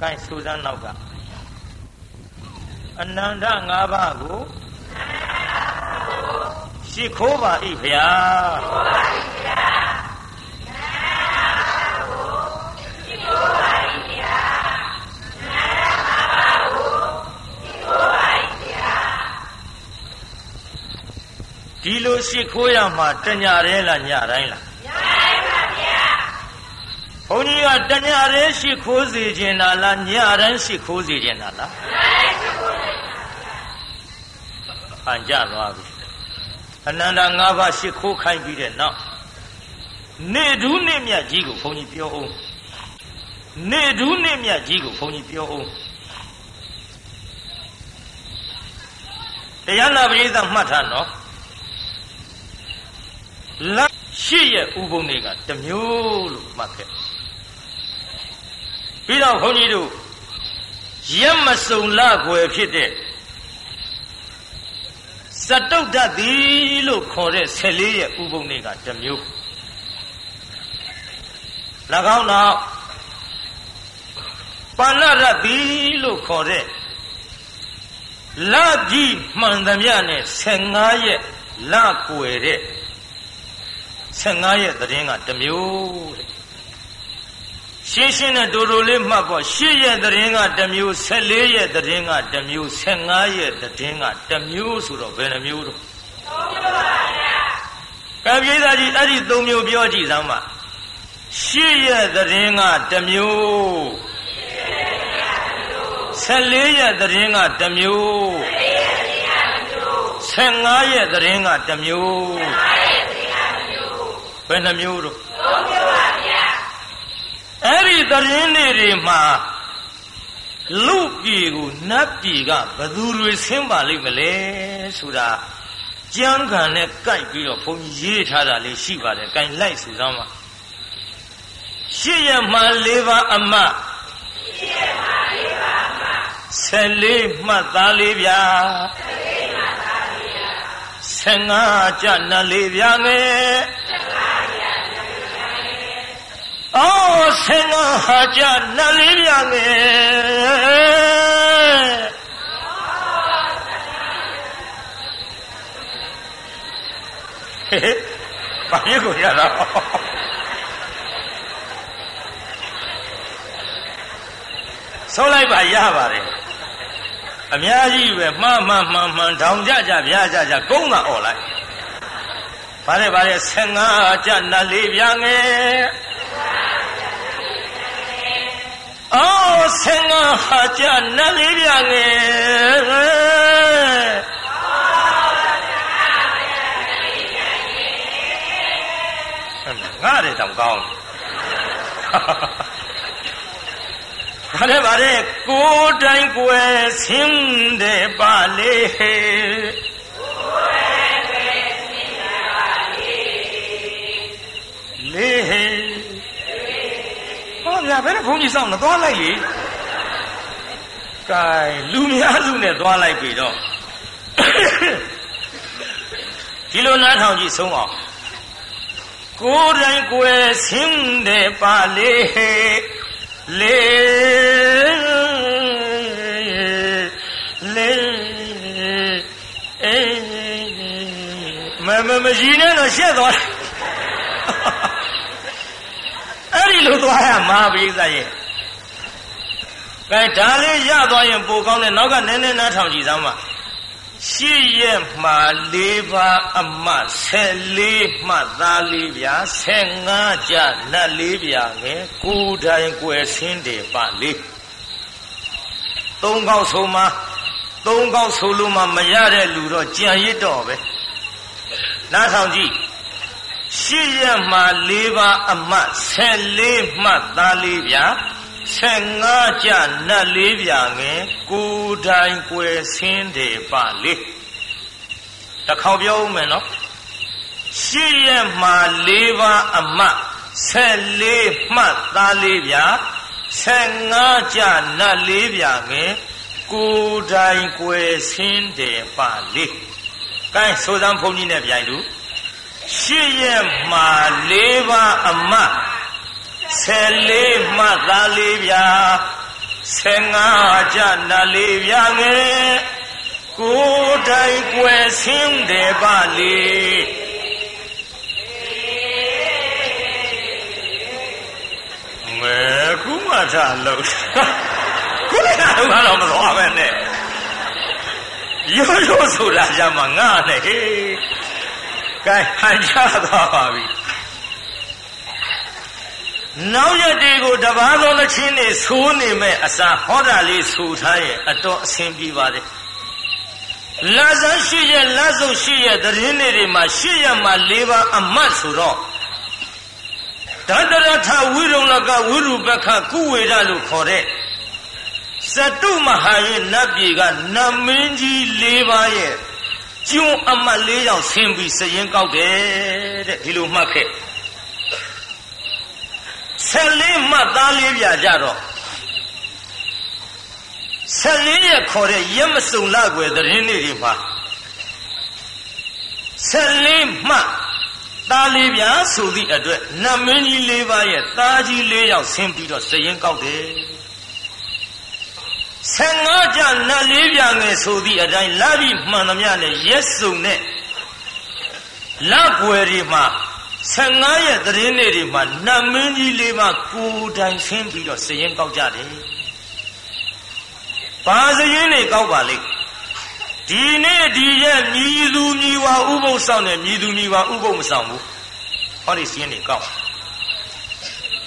ကိုင်းစူစမ်းနောက်ကအနန္တ၅ပါးကိုရှိခိုးပါ၏ဗျာဒီလိုရှိခိုးရမှာတညရဲလားညတိုင်းလားညတိုင်းပါဗျာဘု န်းကြီးကတညရဲရှိခိုးစေခြင်းလားလားညတိုင်းရှိခိုးစေခြင်းလားလားညတိုင်းရှိခိုးစေဟန်ကြသွားပြီအနန္တ၅ပါးရှိခိုးခိုင်းပြီးတဲ့နောက်နေဒူးနေမြတ်ကြီးကိုဘုန်းကြီးပြောအောင်နေဒူးနေမြတ်ကြီးကိုဘုန်းကြီးပြောအောင်တရားနာပရိသတ်မှတ်ထားနော်လက်ရှိရဲ့ဥပုံတွေကတမျိုးလို့မှတ်ခဲ့ ပြီးတော့ခွန်ကြီးတို့ရက်မစုံလခွယ်ဖြစ်တဲ့စတုဒ္ဒတိလို့ခေါ်တဲ့14ရဲ့ဥပုံတွေကတမျိုး၎င်းနောက်ပါဏရတိလို့ခေါ်တဲ့လကြီးမှန်သမျှနဲ့15ရဲ့လကွယ်တဲ့15ရက်သတင်းကတမျိုးတဲ့ ရှင်းရှင်းနဲ့တူတူလေးမှတ်ပေါ့10ရက်သတင်းကတမျိုး14ရက်သတင်းကတမျိုး15ရက်သတင်းကတမျိုးဆိုတော့ဘယ်နှမျိုးတော့3မျိုးပါဗျာကပြိဿကြီးအဲ့ဒီ3မျိုးပြောကြည့်စမ်းပါ10ရက်သတင်းကတမျိုး14ရက်သတင်းကတမျိုး15ရက်သတင်းကတမျိုးဘယ်နှမျိုးတော့သုံးမျိုးပါဗျာအဲ့ဒီ သတင်းတွေမှာလူပြည်ကိုနတ်ပြည်ကဘသူတွေဆင်းပါလိမ့်မလဲဆိုတာကြမ်းခံနဲ့ကြိုက်ပြီးတော့ဘုန်းကြီးရေးထားတာလေးရှိပါတယ်။ကြိုင်လိုက်စုစမ်းပါရှစ်ရမှ၄ပါးအမရှစ်ရမှ၄ပါးအမ၁၄မှတ်သားလေးဗျာ၁၄မှတ်သားလေးဗျာ၁၅ကြနတ်လေးဗျာငယ် အော်ဆင်းနာဟာကြနတ်လေးပြငယ်ဟေးဘာရကိုရတာဆုံးလိုက်ပါရပါတယ်အများကြီးပဲမှန်မှန်မှန်မှန်ထောင်ကြကြဗျာကြကြကုန်းတာអော်လိုက် ဗါတယ်ဗါတယ်15ကြနတ်လေးပြငယ်အော်ဆင်ငါဟာကြနတ်လေးပြငယ်ငါတဲ့တောင်ကောင်းဘာလဲဘာလဲကိုတိုင်းကွယ်ဆင်းတယ်ပါလေ လေးဗျာဘယ်နဲ့ဘုန်းကြီးစောင့်နေသွားလိုက်လေကဲလူများစုနဲ့သွားလိုက်ပြီတော့ဒီလိုနားထောင်ကြည့်ဆုံးအောင်ကိုယ်တိုင်ကိုယ်ဆင်းတယ်ပါလေလေလေအေးမမမကြီးနဲ့တော့ရှက်သွားတယ်အဲ့ဒီ လိုသွားရမှာပိဿရဲ့ကဲဒါလေးရသွားရင်ပိုကောင်းတယ်နောက်ကနည်းနည်းနားထောင်ကြည့်စမ်းပါရှိရဲ့မှာ၄ပါးအမ14မှတ်သားလေးဗျာ15ကြနတ်လေးဗျာငယ်ကိုယ်တိုင်ကွယ်ဆင်းတယ်ပါလေးသုံးကောက်ဆုံးမှာသုံးကောက်ဆိုလို့မှမရတဲ့လူတော့ကြံရစ်တော့ပဲနားထောင်ကြည့် ရှိရမှာ၄ပါးအမတ်14မှတ်သားလေးဗျာ15ကြနတ်လေးဗျာငယ်ကိုယ်တိုင်ကွယ်ဆင်းတယ်ပါလေတစ်ခေါက်ပြောဦးမယ်နော်ရှိရမှာ၄ပါးအမတ်14မှတ်သားလေးဗျာ15ကြနတ်လေးဗျာငယ်ကိုယ်တိုင်ကွယ်ဆင်းတယ်ပါလေကဲဆိုသံဘုန်းကြီးနဲ့ပြိုင်လို့ ရှစ်ရက်မှာ၄ပါးအမတ်14မှတ်သားလေးဗျာဆယ်ငါကြနာလေးပြငယ်ကိုယ်တိုင်ကွယ်ဆင်းတယ်ပါလေမဲခုမှသာလို့ခုလည်းကတော့မသွားပဲနဲ့ရိုးရိုးဆိုတာကြမှာငါနဲ့ဟေး ကဲဟန်ချသွားပါပြီနောက်ရက်တွေကိုတပားသောသချင်းတွေသိုးနေမဲ့အစာဟောတာလေးဆိုထားရဲ့အတော်အဆင်ပြေပါတယ်လာဇန်ရှိရဲ့လာစုပ်ရှိရဲ့သတင်းတွေမှာရှိရမှာ၄ပါးအမတ်ဆိုတော့တတရထဝိရုံလကဝိရုပခကုဝေဒလို့ခေါ်တဲ့စတုမဟာရဲ့နတ်ပြည်ကနတ်မင်းကြီး၄ပါးရဲ့ ကျွန်းအမတ်၄ယောက်ဆင်းပြီးစရင်ကောက်တယ်တဲ့ဒီလိုမှတ်ခဲ့ဆက်လေးမှတ်သားလေးပြကြတော့ဆက်လေးရခေါ်တဲ့ရက်မစုံလကွယ်သတင်းတွေမှာဆက်လေးမှတ်သားလေးပြဆိုသည့်အတွက်နတ်မင်းကြီး၄ပါးရဲ့သားကြီး၄ယောက်ဆင်းပြီးတော့စရင်ကောက်တယ် ဆယ်ငါးကြနတ်လေးပြငယ်ဆိုသည့်အတိုင်းလာပြီးမှန်သမျှနဲ့ရက်စုံနဲ့လက်ွယ်တွေမှာ15ရက်သတင်းတွေမှာနတ်မင်းကြီးလေးပါကိုယ်တိုင်ဆင်းပြီးတော့စရင်ကောက်ကြတယ်။ဘာစရင်တွေကောက်ပါလိမ့်။ဒီနေ့ဒီရက်မြည်သူမြည်ဝါဥပုပ်ဆောင်တယ်မြည်သူမြည်ဝါဥပုပ်မဆောင်ဘူး။ဟောဒီစရင်တွေကောက်။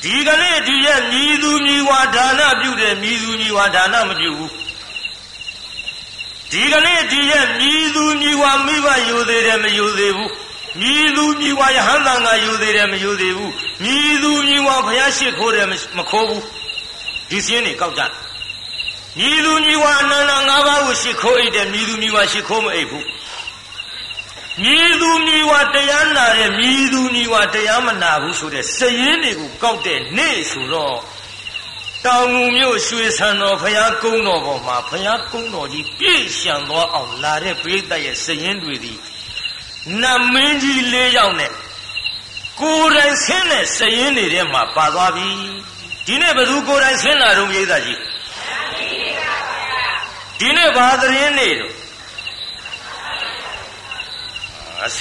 ဒီကနေ့ဒီရက်မြည်သူမြည်ဝါဒါနပြုတယ်မြည်သူမြည်ဝါဒါနမပြုဘူး။ဒီကနေ့ဒီရက်မြည်သူမြည်ဝါမိဘယူသေးတယ်မယူသေးဘူး။မြည်သူမြည်ဝါယဟန်တန်ကယူသေးတယ်မယူသေးဘူးမြည်သူမြည်ဝါဘုရားရှိခိုးတယ်မခိုးဘူးဒီစင်းတွေကောက်ကြမြည်သူမြည်ဝါအနန္တ၅ပါးကိုရှိခိုးအိတ်တယ်မြည်သူမြည်ဝါရှိခိုးမအိတ်ဘူး မြည်သူမြည်ဝါတရားနာတယ်မြည်သူမြည်ဝါတရားမနာဘူးဆိုတဲ့စရင်တွေကိုကောက်တဲ့နေ့ဆိုတော့တောင်ငူမြို့ရွှေဆန်တော်ဘုရားကုန်းတော်ပေါ်မှာဘုရားကုန်းတော်ကြီးပြည့်ရှံသွားအောင်လာတဲ့ပြိဿရဲ့စရင်တွေဒီနတ်မင်းကြီး၄ယောက်နဲ့ကိုယ်တိုင်ဆင်းတဲ့စရင်တွေထဲမှာပါသွားပြီဒီနေ့ဘယ်သူကိုယ်တိုင်ဆင်းလာတော့မြေသားကြီးဒီနေ့ဘာသတင်းနေတော့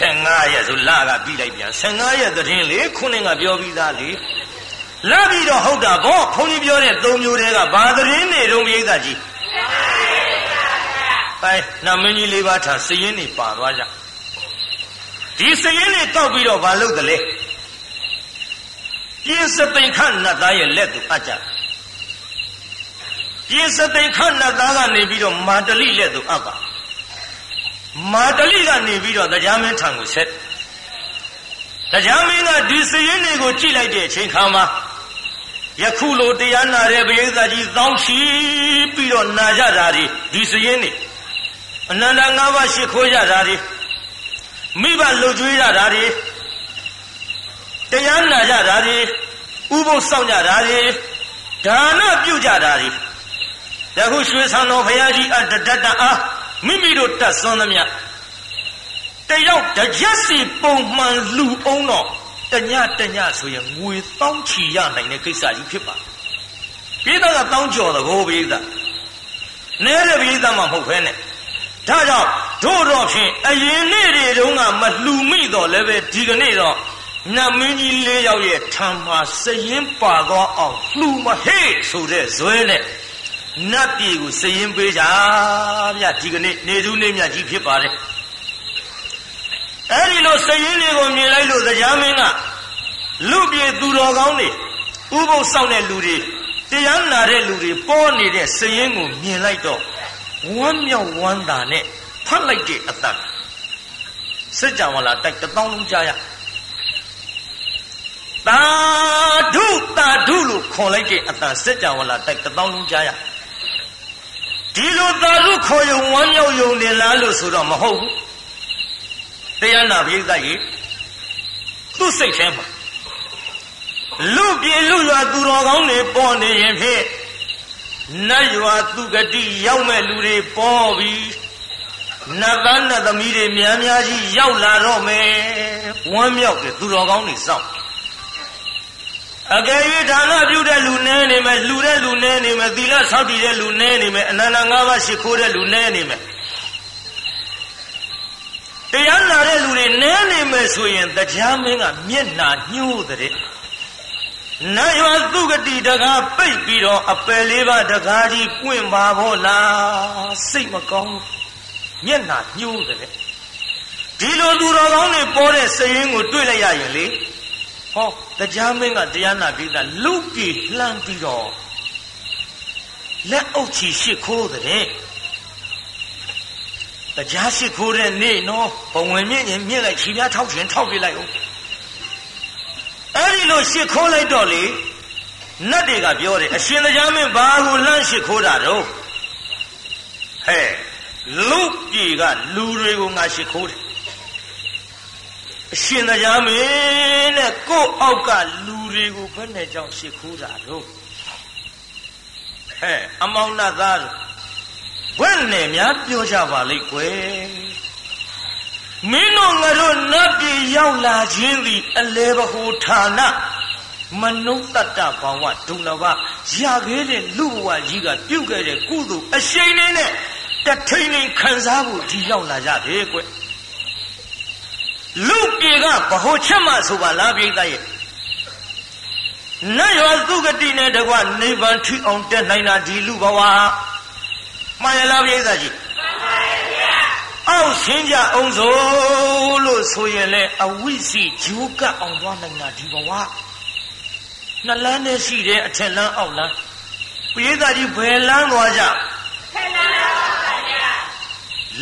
15ရက်ဆိုလာကပြီးလိုက်ပြန်15ရက်သတင်းလေခုနှစ်ကပြောပြီးသားလေလာပြီးတော့ဟုတ်တာဗောဘုန်းကြီးပြောတဲ့သုံးမျိုးတည်းကဘာသတင်းနေတော့မြေသားကြီးအဲနမင်းကြီးလေးပါးထားစရင်နေပါသွားကြဒီစရင်လေးတောက်ပြီးတော့မလုပ်တယ်လေပြင်းစသိမ်ခနတ်သားရဲ့လက်သူအပ်ကြပြင်းစသိမ်ခနတ်သားကနေပြီးတော့မာတလိလက်သူအပ်ပါ မာတလိကနေပြီးတော့တရားမင်းထံကိုဆက်တရားမင်းကဒီစရင်တွေကိုကြည့်လိုက်တဲ့အချိန်ခါမှာယခုလိုတရားနာတဲ့ဘုရားကြီးသောင်းချီပြီးတော့နာကြတာဒီဒီစရင်တွေအနန္တ၅ပါးရှိခိုးကြတာတွေမိဘလှုပ်ကြွေးကြတာတွေတရားနာကြတာတွေဥပုသ်စောင့်ကြတာတွေဒါနပြုကြတာတွေယခုရွှေဆံတော်ဘုရားကြီးအတတတအား မိမိတို့တတ်စွန်းသမျှတယောက်တရက်စီပုံမှန်လူအောင်တော့တညတညဆိုရင်ငွေတောင်းချီရနိုင်တဲ့ကိစ္စကြီးဖြစ်ပါပြည်သားကတောင်းကြော်တကောပြည်သားနဲတဲ့ပြည်သားမှမဟုတ်ဖဲနဲ့ဒါကြောင့်တို့တော့ဖြင့်အရင်နေ့တွေတုန်းကမလှူမိတော့လည်းပဲဒီကနေ့တော့နတ်မင်းကြီး၄ယောက်ရဲ့ထံမှာစရင်ပါတော့အောင်လှူမဟေ့ဆိုတဲ့ဇွဲနဲ့ နတ်ပြည်ကိုစရင်ပေးကြဗျဒီကနေ့နေသူနေမြတ်ကြီးဖြစ်ပါတယ်အဲ့ဒီလိုစရင်တွေကိုမြင်လိုက်လို့တရားမင်းကလူပြေသူတော်ကောင်းတွေဥပုသ်ဆောင်တဲ့လူတွေတရားနာတဲ့လူတွေပေါ်နေတဲ့စရင်ကိုမြင်လိုက်တော့ဝမ်းမြောက်ဝမ်းသာနဲ့ဖတ်လိုက်တဲ့အတန်စัจ java လာတိုက်တပေါင်းလုံးကြားရတာဓုတာဓုလို့ခေါ်လိုက်တဲ့အတန်စัจ java လာတိုက်တပေါင်းလုံးကြားရ ဒီလိုသာဓုခေါ်ယုံဝမ်းမြောက်ယုံနေလားလို့ဆိုတော့မဟုတ်ဘူးတရားနာပိဋကကြီးသူ့စိတ်ထဲမှာလူပြေလူရွာသူတော်ကောင်းတွေပေါ်နေရင်ဖြင့်နတ်ရွာသူဂတိရောက်မဲ့လူတွေပေါ်ပြီးနတ်သားနတ်သမီးတွေများများကြီးရောက်လာတော့မယ်ဝမ်းမြောက်တယ်သူတော်ကောင်းတွေစောင့် အကယ်၍ဒါနပြုတဲ့လူနည်းနေမယ်လှူတဲ့လူနည်းနေမယ်သီလဆောက်တည်တဲ့လူနည်းနေမယ်အနန္တငါးပါးရှိခိုးတဲ့လူနည်းနေမယ်တရားနာတဲ့လူတွေနည်းနေမယ်ဆိုရင်တရားမင်းကမျက်နာညှိုးတဲ့နတ်ရွာသူကတိတကားပိတ်ပြီးတော့အပယ်လေးပါးတကားကြီးပွင့်ပါဘောလားစိတ်မကောင်းမျက်နာညှိုးတဲ့ဒီလိုသူတော်ကောင်းတွေပေါ်တဲ့စရင်ကိုတွေ့လိုက်ရရင်လေ ဟောတရားမင်းကတရားနာပြီးသားလူပြေလှမ်းပြီးတော့လက်အုပ်ချီရှစ်ခိုးတဲ့တရားရှိခိုးတဲ့နေ့နော်ဘဝင်မြင့်ရင်မြင့်လိုက်ခြေပြားထောက်ခြင်းထောက်ပြလိုက်ဦးအဲ့ဒီလိုရှစ်ခိုးလိုက်တော့လေနတ်တွေကပြောတယ်အရှင်တရားမင်းဘာကိုလှမ်းရှစ်ခိုးတာတော့ဟဲ့လူပြည်ကလူတွေကိုငါရှစ်ခိုးတယ် အရှင်တရားမင်းနဲ့ကို့အောက်ကလူတွေကိုဘယ်နဲ့ကြောင့်ရှစ်ခိုးတာတော့ဟဲ့အမောင်နာသားတို့ဘယ်နဲ့များပြောကြပါလိမ့်ကွယ်မင်းတို့ငါတို့နတ်ပြည်ရောက်လာခြင်းသည်အလေဘဟုဌာနမနုဿတ္တဘဝဒုလဘရခဲ့တဲ့လူဘဝကြီးကပြုတ်ခဲ့တဲ့ကုသိုလ်အရှိန်လေးနဲ့တထိန်ထိန်ခံစားဖို့ဒီရောက်လာကြတယ်ကွ လူပြေကဘဟုချက်မှဆိုပါလားပြိတ္တရဲ့နတ်ရောသုဂတိနဲ့တကွနိဗ္ဗာန်ထိအောင်တက်နိုင်တာဒီလူဘဝမှန်ရလားပြိဿကြီးမှန်ပါဗျာအောက်ရှင်းကြအောင်စို့လို့ဆိုရင်လေအဝိစီဂျိုးကပ်အောင်သွားနိုင်တာဒီဘဝနှလန်းနဲ့ရှိတဲ့အထက်လန်းအောက်လန်းပြိဿကြီးဘယ်လန်းသွားကြထက်လန်းပါဗျာ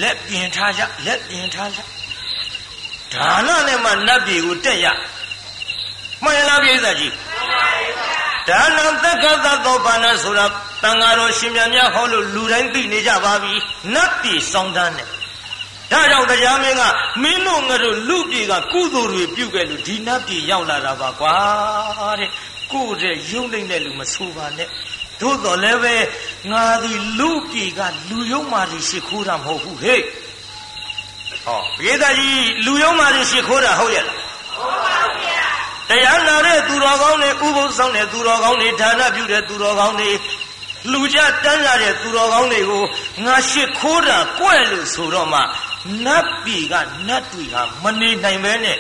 လက်ပြင်ထားကြလက်ပြင်ထားကြ ဒါနနဲ့မှနတ်ပြည်ကိုတက်ရမှန်လားပြိဿကြီးမှန်ပါဗျာဒါနံသက္ကသသောဘာနာဆိုတာတန်ဃာတော်ရှင်မြတ်များဟောလို့လူတိုင်းသိနေကြပါပြီနတ်ပြည်စောင်းတန်းနဲ့ဒါကြောင့်တရားမင်းကမင်းတို့ငါတို့လူပြည်ကကုသိုလ်တွေပြုခဲ့လို့ဒီနတ်ပြည်ရောက်လာတာပါကွာတဲ့ကိုယ့်တဲ့ယုံနေတဲ့လူမဆိုပါနဲ့သို့တော်လည်းပဲငါဒီလူပြည်ကလူယုံမာတွေရှ िख ိုးတာမဟုတ်ဘူးဟဲ့ ဟောဘေးသားကြီးလူယုံမာတွေရှ िख ိုးတာဟုတ်ရဲ့လားဟုတ်ပါဗျာတရားနာတဲ့သူတော်ကောင်းတွေဥပုသ်ဆောင်တဲ့သူတော်ကောင်းတွေဒါနပြုတဲ့သူတော်ကောင်းတွေလူကြတန်းလာတဲ့သူတော်ကောင်းတွေကိုငါရှစ်ခိုးတာကွဲ့လို့ဆိုတော့မှနတ်ပြည်ကနတ်တွေဟာမနေနိုင်ပဲနဲ့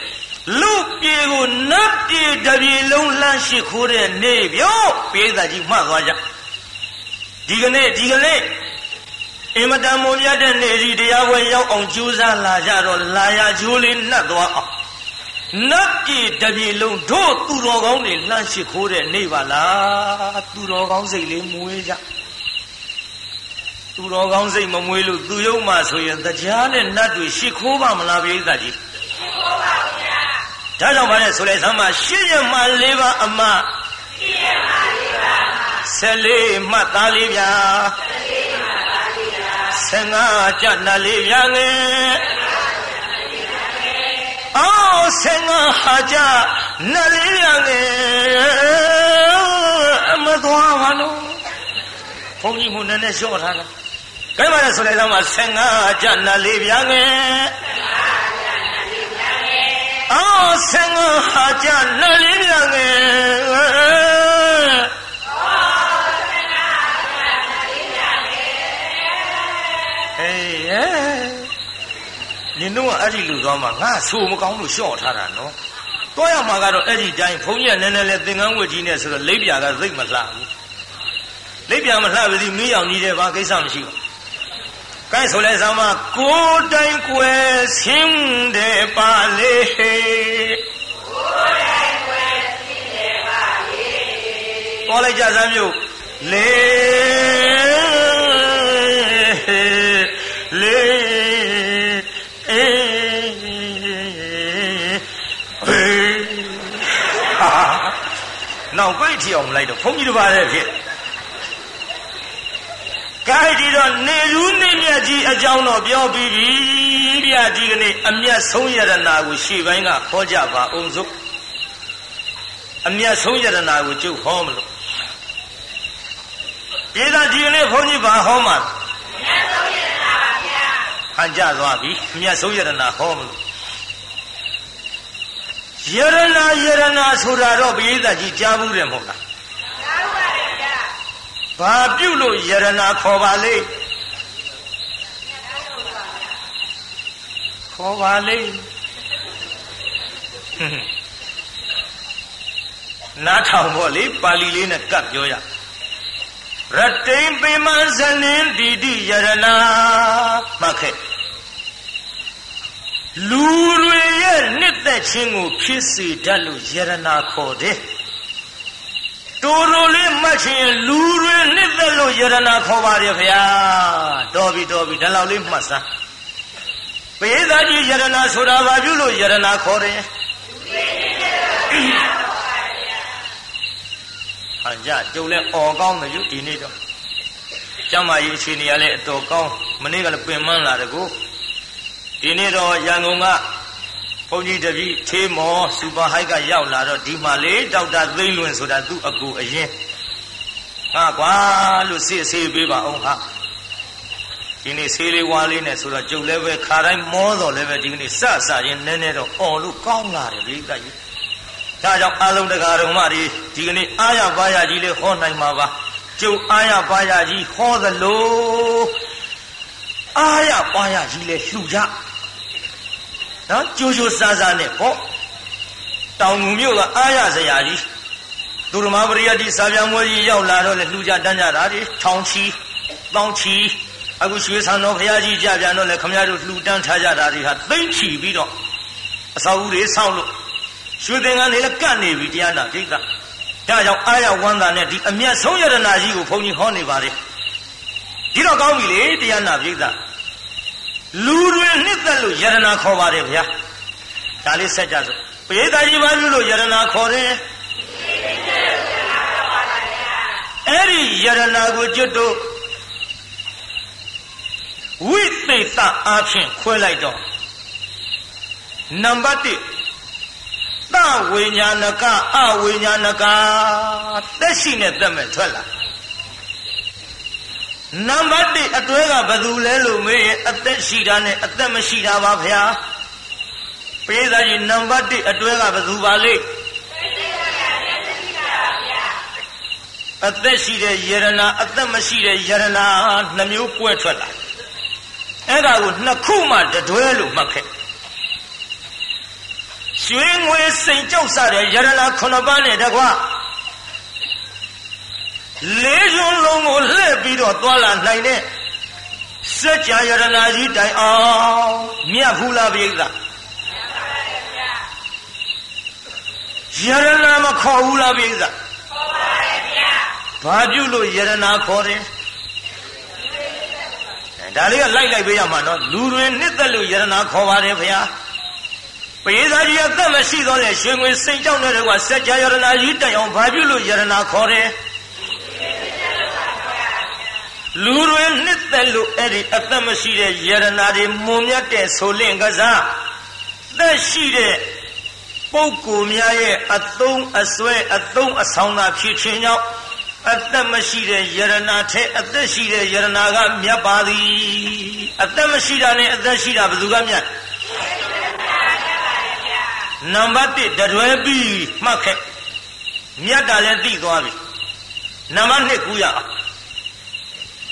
လူပြေကိုနတ်ပြေတပြေလုံးလှမ်းရှိခိုးတဲ့နေပြောပေးစာကြီးမှတ်သွားကြဒီကနေ့ဒီကနေ့ အင်မတန်မွန်မြတ်တဲ့နေစီတရားပွဲရောက်အောင်ကြိုးစားလာကြတော့လာရကြိုးလေးနှက်သွားအောင်နတ်ပြည်တပြည်လုံးတို့သူတော်ကောင်းတွေလှမ်းရှိခိုးတဲ့နေပါလားသူတော်ကောင်းစိတ်လေးမွေးကြသူတော်ကောင်းစိတ်မမွေးလို့သူယုံမှဆိုရင်တရားနဲ့နတ်တွေရှိခိုးပါမလားပြိဿကြီးရှိခိုးပါဗျာဒါကြောင့်ဗါလဲဆိုလိုက်သမ်းမှာရှင်းရမှ၄ပါးအမရှင်းရမှ၄ပါးအမဆက်လေးမှတ်သားလေးဗျာဆက်လေးမှတ်သားလေး ဗျာဆယ်ငါးကြနတ်လေးဗျာငယ်အော်ဆင်ငါဟာကြနလေးရငယ်မသွားပါလို့ဘုန်းကြီးကနည်းနည်းလျှော့ထားတယ်။ခိုင်းပါလေဆိုလိုက်တော့မှဆင်ငါကြနလေးပြငယ်အော်ဆင်ငါဟာကြနလေးပြငယ် င်တို့ကအဲ့ဒီလူသွားမှာငါဆိုမကောင်းလို့ရှော့ထားတာနော်တွားရမှာကတော့အဲ့ဒီတိုင်းဘုန်းကြီးကနည်းနည်းလေးသင်္ကန်းဝတ်ကြီးနဲ့ဆိုတော့လိပ်ပြာကသိမ့်မလှဘူးလိပ်ပြာမလှပါဘူးမင်းအောင်ကြီးတယ်ဘာကိစ္စမရှိဘူးကိုင်းဆိုလဲဆောင်မကိုတိုင်းကွယ်ဆင်းတယ်ပါလေကိုတိုင်းကွယ်ဆင်းတယ်ပါလေပေါ်လိုက်ကြစမ်းမျိုးလေ နောက်ပိတ်ထီအောင်မလိုက်တော့ဘုန်းကြီးတစ်ပါးတည်းဖြစ်ကားဒီတော့နေရူးနေမြတ်ကြီးအကြောင်းတော့ပြောပြီးပြီဗျာဒီကနေ့အမျက်ဆုံးယရနာကိုရှေ့ပိုင်းကဟောကြပါအောင်စို့အမျက်ဆုံးယရနာကိုကျုပ်ဟောမလို့ဒီသာဒီကနေ့ဘုန်းကြီးဘာဟောမှာအမျက်ဆုံးယရနာပါဗျာဟန်ကြသွားပြီအမျက်ဆုံးယရနာဟောမလို့ ယရနာယရနာဆိုတာတော့ပိဋကကြီးကြားဘူးတယ်မဟုတ်လားကြားပါရဲ့ဗျာဘာပြုလို့ယရနာခေါ်ပါလေခေါ်ပါလေနားထောင်ဖို့လေပါဠိလေးနဲ့ကပ်ပြောရရတိန်ပိမဇလင်းဒီတိယရနာမှတ်ခဲ့ လူတွေရဲ့နှစ်သက်ခြင်းကိုဖြစ်စေတတ်လို့ယရနာခေါ်တယ်တိုးတိုးလေးမှတ်ခြင်းလူတွေနှစ်သက်လို့ယရနာခေါ်ပါတယ်ဗျာတော်ပြီတော်ပြီဒါလောက်လေးမှတ်စမ်းပေသာကြီးယရနာဆိုတာဘာပြုလို့ယရနာခေါ်တယ်ဟာကြကျုပ်လည်းអော်ကောင်းတယ်ယူဒီနေ့တော့ကျမကြီးအခြေအနေကလည်းအတော်ကောင်းမနေ့ကလည်းပင်မလာတကူ ဒီနေ့တော့ရန်ကုန်ကဘုန်းကြီးတပည့်သေးမော်စူပါဟိုက်ကရောက်လာတော့ဒီမှာလေဒေါက်တာသိန်းလွင်ဆိုတာသူ့အကူအရင်ဟာကွာလို့စစ်ဆေးပေးပါအောင်ဟာဒီနေ့ဆေးလေးဝါလေးနဲ့ဆိုတော့ကြုတ်လည်းပဲခါတိုင်းမောတော်လည်းပဲဒီကနေ့စစချင်းနည်းနည်းတော့អော်လို့ကောင်းလာတယ်ဘိကကြီးဒါကြောင့်အလုံးတကာတော်မတွေဒီကနေ့အာရပါရကြီးလေးဟောနိုင်မှာပါကျုပ်အာရပါရကြီးဟောသလို အာရပါရကြီးလေးလှူကြနော်ကြိုးကြိုးစားစားနဲ့ဟောတောင်ငူမြို့ကအာရစရာကြီးသူရမပရိယတိစာပြမွေးကြီးရောက်လာတော့လေလှူကြတန်းကြတာဒီထောင်ချီတောင်းချီအခုရွှေဆံတော်ဘုရားကြီးကြပြန်တော့လေခမရတို့လှူတန်းထားကြတာတွေဟာသိမ့်ချီပြီးတော့အစာဦးတွေဆောက်လို့ရွှေသင်္ကန်းတွေလည်းကတ်နေပြီတရားနာဒိဋ္ဌဒါကြောင့်အာရဝန္တာနဲ့ဒီအမျက်ဆုံးယရနာကြီးကိုဘုန်းကြီးဟောနေပါလေဒီတော့ကောင်းပြီလေတရားနာပြိဿ လူတွေနှစ်သက်လို့ယရနာခေါ်ပါတယ်ဗျာဒါလေးဆက်ကြစို့ပရိသတ်ကြီးဘာပြုလို့ယရနာခေါ်တယ်အဲ့ဒီယရနာကိုကျွတ်တို့ဝိသေသအားဖြင့်ခွဲလိုက်တော့နံပါတ်1သဝိညာဏကအဝိညာဏကသက်ရှိနဲ့သက်မဲ့ထွက်လာ နံပါတ်1အတွဲကဘယ်သူလဲလို့မေးရင်အသက်ရှိတာနဲ့အသက်မရှိတာပါဗျာပိဿာကြီးနံပါတ်1အတွဲကဘယ်သူပါလိမ့်အသက်ရှိတဲ့ယရနာအသက်မရှိတဲ့ယရနာနှမျိုးကွဲထွက်လာအဲ့ဒါကိုနှစ်ခုမှတတွဲလို့မှတ်ခဲ့ရွှေငွေစိန်ကြောက်စတဲ့ယရနာခုနှစ်ပါးနဲ့တကွ လေးစုံလုံးကိုလှည့်ပြီးတော့သွာလာနိုင်တဲ့စัจ जा ယရနာကြီးတိုင်အောင်မြတ်ဘူးလားပြိဿယရနာမခေါ်ဘူးလားပြိဿခေါ်ပါတယ်ဗျာဘာပြုလို့ယရနာခေါ်တယ်ဒါလေးကလိုက်လိုက်ပေးရမှာနော်လူတွေနှစ်သက်လို့ယရနာခေါ်ပါတယ်ဗျာပရိသတ်ကြီးအသက်မရှိတော့တဲ့ရွှေငွေစိတ်ကြောင့်တဲ့ကွာစัจ जा ယရနာကြီးတိုင်အောင်ဘာပြုလို့ယရနာခေါ်တယ် လူတွေနှစ်သက်လို့အဲ့ဒီအသက်မရှိတဲ့ယရနာတွေမွန်မြတ်တဲ့ဆိုလင့်ကစားသက်ရှိတဲ့ပုဂ္ဂိုလ်များရဲ့အသုံးအဆွဲအသုံးအဆောင်သာဖြစ်ခြင်းကြောင့်အသက်မရှိတဲ့ယရနာထဲအသက်ရှိတဲ့ယရနာကမြတ်ပါသည်အသက်မရှိတာနဲ့အသက်ရှိတာဘယ်သူကမြတ်နံပါတ်1တရွဲပြီးမှတ်ခဲ့မြတ်တာလည်းသိသွားပြီနံပါတ်2ကူရအောင်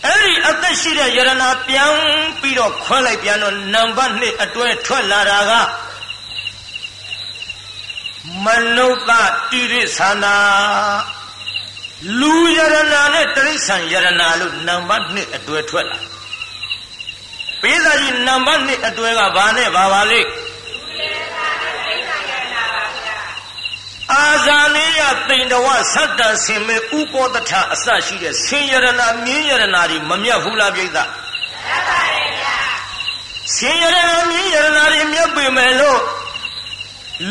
အဲ့ဒီအသက်ရှိတဲ့ယရနာပြန်ပြီးတော့ခွဲလိုက်ပြန်တော့နံပါတ်2အတွဲထွက်လာတာကမနုဿတိရိသနာလူယရနာနဲ့တိရိစ္ဆာန်ယရနာလို့နံပါတ်2အတွဲထွက်လာပေးစာကြီးနံပါတ်2အတွဲကဘာနဲ့ဘာပါလိမ့် အာဇာနေယတိန်တဝသတ္တဆင်မေဥပောတထအစရှိတဲ့ဆင်ယရနာမြင်းယရနာတွေမမြတ်ဘူးလားပြိဿမှန်ပါတယ်ဗျာဆင်ယရနာမြင်းယရနာတွေမြတ်ပေမဲ့လို့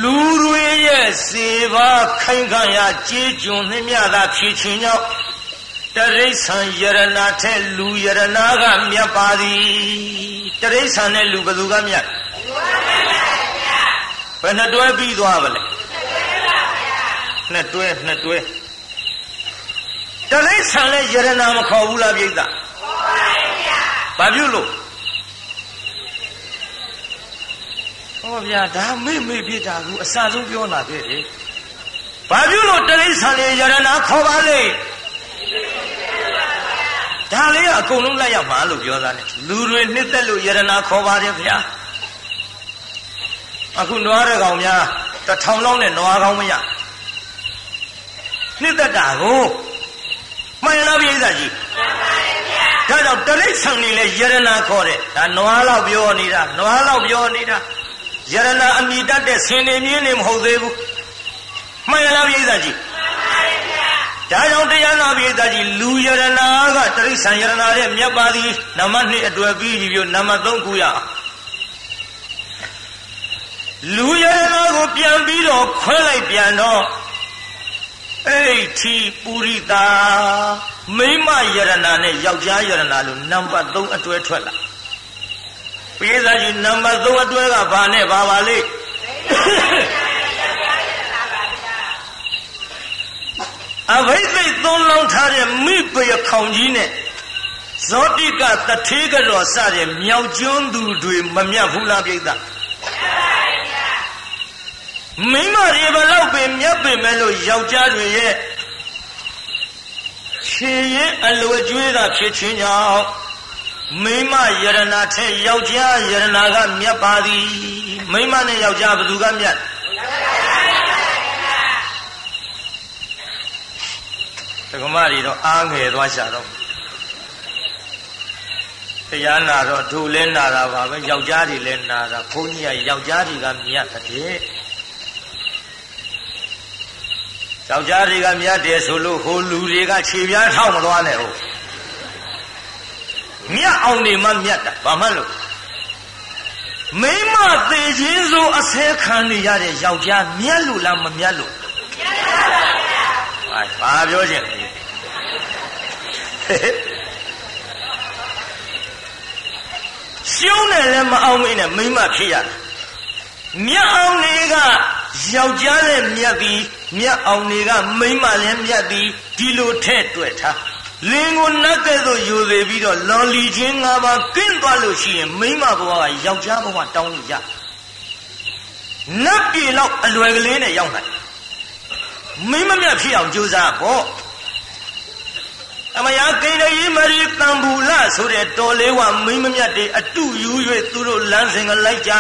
လူတွေရဲ့စေပါခိုင်ခံ့ရာကြေးကျွန်နှမြသာဖြစ်ခြင်းကြောင့်တရိษံယရနာထဲလူယရနာကမြတ်ပါသည်တရိษံနဲ့လူဘယ်သူကမြတ်ဘယ်နှတွဲပြီးသွားပါလဲ နှစ်တွဲနှစ်တွဲတရိษံလည်းယရနာမခေါ်ဘူးလားပြိဿခေါ်ပါရဲ့ဗျာဘာပြုလို့ဩဟောဗျာဒါမေ့မေ့ပြတာကူအစဆုံးပြောလာခဲ့တယ်ဘာဖြစ်လို့တိရစ္ဆာန်တွေယရနာခေါ်ပါလေဒါလေးကအကုန်လုံးလိုက်ရမှာလို့ပြောသားတယ်လူတွေနှစ်သက်လို့ယရနာခေါ်ပါတယ်ဗျာအခုနွားရကောင်များတထောင်လောက်နဲ့နွားကောင်းမရ နှစ်သက်တာကိုမှန်လားပြိဿကြီးမှန်ပါတယ်ဗျာဒါကြောင့်တရိစ္ဆာန်တွေလည်းယရနာခေါ်တယ်ဒါနွားလောက်ပြောနေတာနွားလောက်ပြောနေတာယရနာအမိတတ်တဲ့ဆင်နေမြင်းနေမဟုတ်သေးဘူးမှန်လားပြိဿကြီးဒါကြောင့်တရားနာပိဋကကြီးလူယရနာကတရိษံယရနာတဲ့မြတ်ပါသည်နံပါတ်2အတွေ့ပြီးပြီပြောနံပါတ်3ခုရလူယရနာကိုပြန်ပြီးတော့ခွဲလိုက်ပြန်တော့ အိဋ္ဌိပုရိတာမိမယရနာနဲ့ယောက်ျားယရနာလို့နံပါတ်3အတွေ့ထွက်လာပိဋကကြီးနံပါတ်3အတွေ့ကဘာနဲ့ဘာပါလိမ့်အဘိသိက်သုံးလောင်းထားတဲ့မိပယခေါင်ကြီးနဲ့ဇောတိကတထေးကတော်စတဲ့မြောက်ကျွန်းသူတွေမမြတ်ဘူးလားပြိဿမိမတွေဘ လောက်ပင်မြတ်ပင်မဲ့လို့ယောက်ျားတွေရဲ့ခြေရင်အလွယ်ကျွေးတာဖြစ်ချင်းကြောင့်မိမယရနာထက်ယောက်ျားယရနာကမြတ်ပါသည်မိမနဲ့ယောက်ျားဘယ်သူကမြတ်ဒကမတွေတော့အားငယ်သွားရှာတော့တရားနာတော့ဒုလဲနာတာပါပဲယောက်ျားတွေလည်းနာတာဘုန်းကြီးကယောက်ျားတွေကမြတ်တဲ့ ယောက်ျားတွေကမြတ်တယ်ဆိုလို့ဟိုလူတွေကခြေပြားထောက်မသွားနဲ့ဟုတ်မြတ်အောင်နေမှမြတ်တာဘာမှလို့မိမသေးခြင်းဆိုအဆဲခံနေရတဲ့ယောက်ျားမြတ်လို့လားမမြတ်လို့မြတ်ပါပါဗျာဘာပြောချင်လဲရှုံးတယ်လည်းမအောင်မင်းနဲ့မိမဖြစ်ရတယ်မြတ်အောင်တွေက ယောက်ျားလည်းမြတ်သည်မြတ်အောင်တွေကမိမလည်းမြတ်သည်ဒီလိုထဲ့တွေ့ထားလင်းကိုနတ်ကဲ့သို့ယူသေးပြီးတော့လွန်လီချင်းငါးပါးကင်းသွားလို့ရှိရင်မိမဘဝကယောက်ျားဘဝတောင်းလို့ရနတ်ပြေလောက်အလွယ်ကလေးနဲ့ရောက်နိုင်မိမမြတ်ဖြစ်အောင်ကြိုးစားပေါ့အမယာကိန္ဒရီမရီတံဘူလဆိုတဲ့တော်လေးဝမိမမြတ်တွေအတုယူ၍သူတို့လမ်းစဉ်ကလိုက်ကြ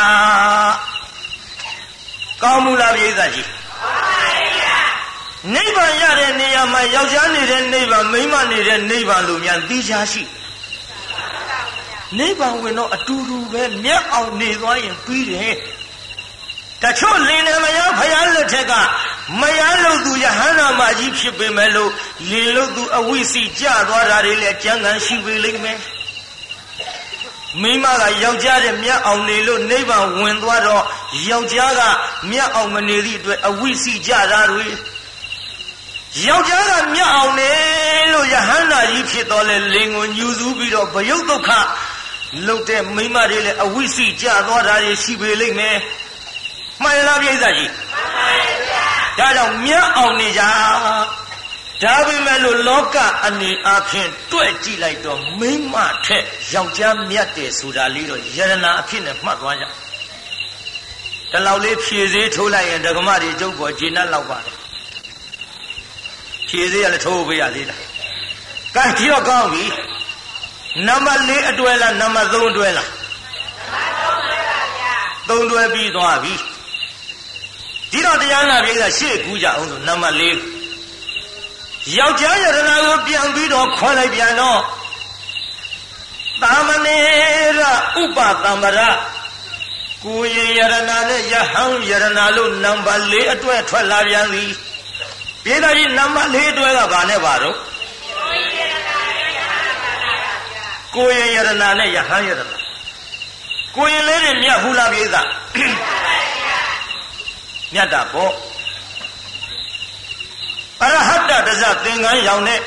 ကောင်းမူလားပြိဿကြီးနိဗ္ဗာန်ရတဲ့နေရာမှာယောက်ျားနေတဲ့နိဗ္ဗာန်မိန်းမနေတဲ့နိဗ္ဗာန်လို့များသိချာရှိနိဗ္ဗာန်ဝင်တော့အတူတူပဲမြတ်အောင်နေသွားရင်ပြီးတယ်တချို့လင်းနေမရဖယားလက်ထက်ကမရလို့သူယဟန္တာမကြီးဖြစ်ပေမဲ့လို့လင်းလို့သူအဝိစီကြသွားတာတွေလည်းကြံကန်ရှိပေလိမ့်မယ် မိမကယောက်ျားတဲ့မြတ်အောင်နေလို့နိဗ္ဗာန်ဝင်သွားတော့ယောက်ျားကမြတ်အောင်မနေသည့်အတွက်အဝိစီကြတာတွေယောက်ျားကမြတ်အောင်နေလို့ယဟန္တာကြီးဖြစ်တော်လဲလင်ကိုညူစုပြီးတော့ဘယုတ်ဒုက္ခလုတ်တဲ့မိမတွေလည်းအဝိစီကြသွားတာတွေရှိပေလိမ့်မယ်မှန်လားပြိဿကြီးမှန်ပါဗျာဒါကြောင့်မြတ်အောင်နေကြ ဒါပေမဲ့လို့လောကအနေအချင်းတွေ့ကြည့်လိုက်တော့မိမထက်ယောက်ျားမြတ်တယ်ဆိုတာလေးတော့ယရနာအဖြစ်နဲ့မှတ်သွားကြတလောက်လေးဖြည့်စည်းထိုးလိုက်ရင်ဒကမတွေကျုပ်ပေါ်ဂျင်းတ်လောက်ပါတယ်ဖြည့်စည်းရလဲထိုးပေးရသေးလားကဲဒီတော့ကောင်းပြီနံပါတ်၄အတွဲလားနံပါတ်3အတွဲလားနံပါတ်3အတွဲပါဗျာ3အတွဲပြီးသွားပြီဒီတော့တရားနာပြေးကရှေ့ကူးကြအောင်ဆိုနံပါတ်၄ ယောက်ျားယရနာကိုပြန်ပြီးတော့ခွဲလိုက်ပြန်တော့တာမဏေရဥပတံပရကိုရင်ယရနာနဲ့ယဟန်ယရနာလို့နံပါတ်၄အတွက်ထွက်လာပြန်ပြီပြေးသားကြီးနံပါတ်၄အတွက်ကဘာနဲ့ပါတော့ကိုရင်ယရနာနဲ့ယဟန်ယရနာကိုရင်လေးတွေမြတ်ဘူးလားပြေးသားမြတ်တာပေါ့ အရဟတတဇသင်္ကန်းရောင်တဲ့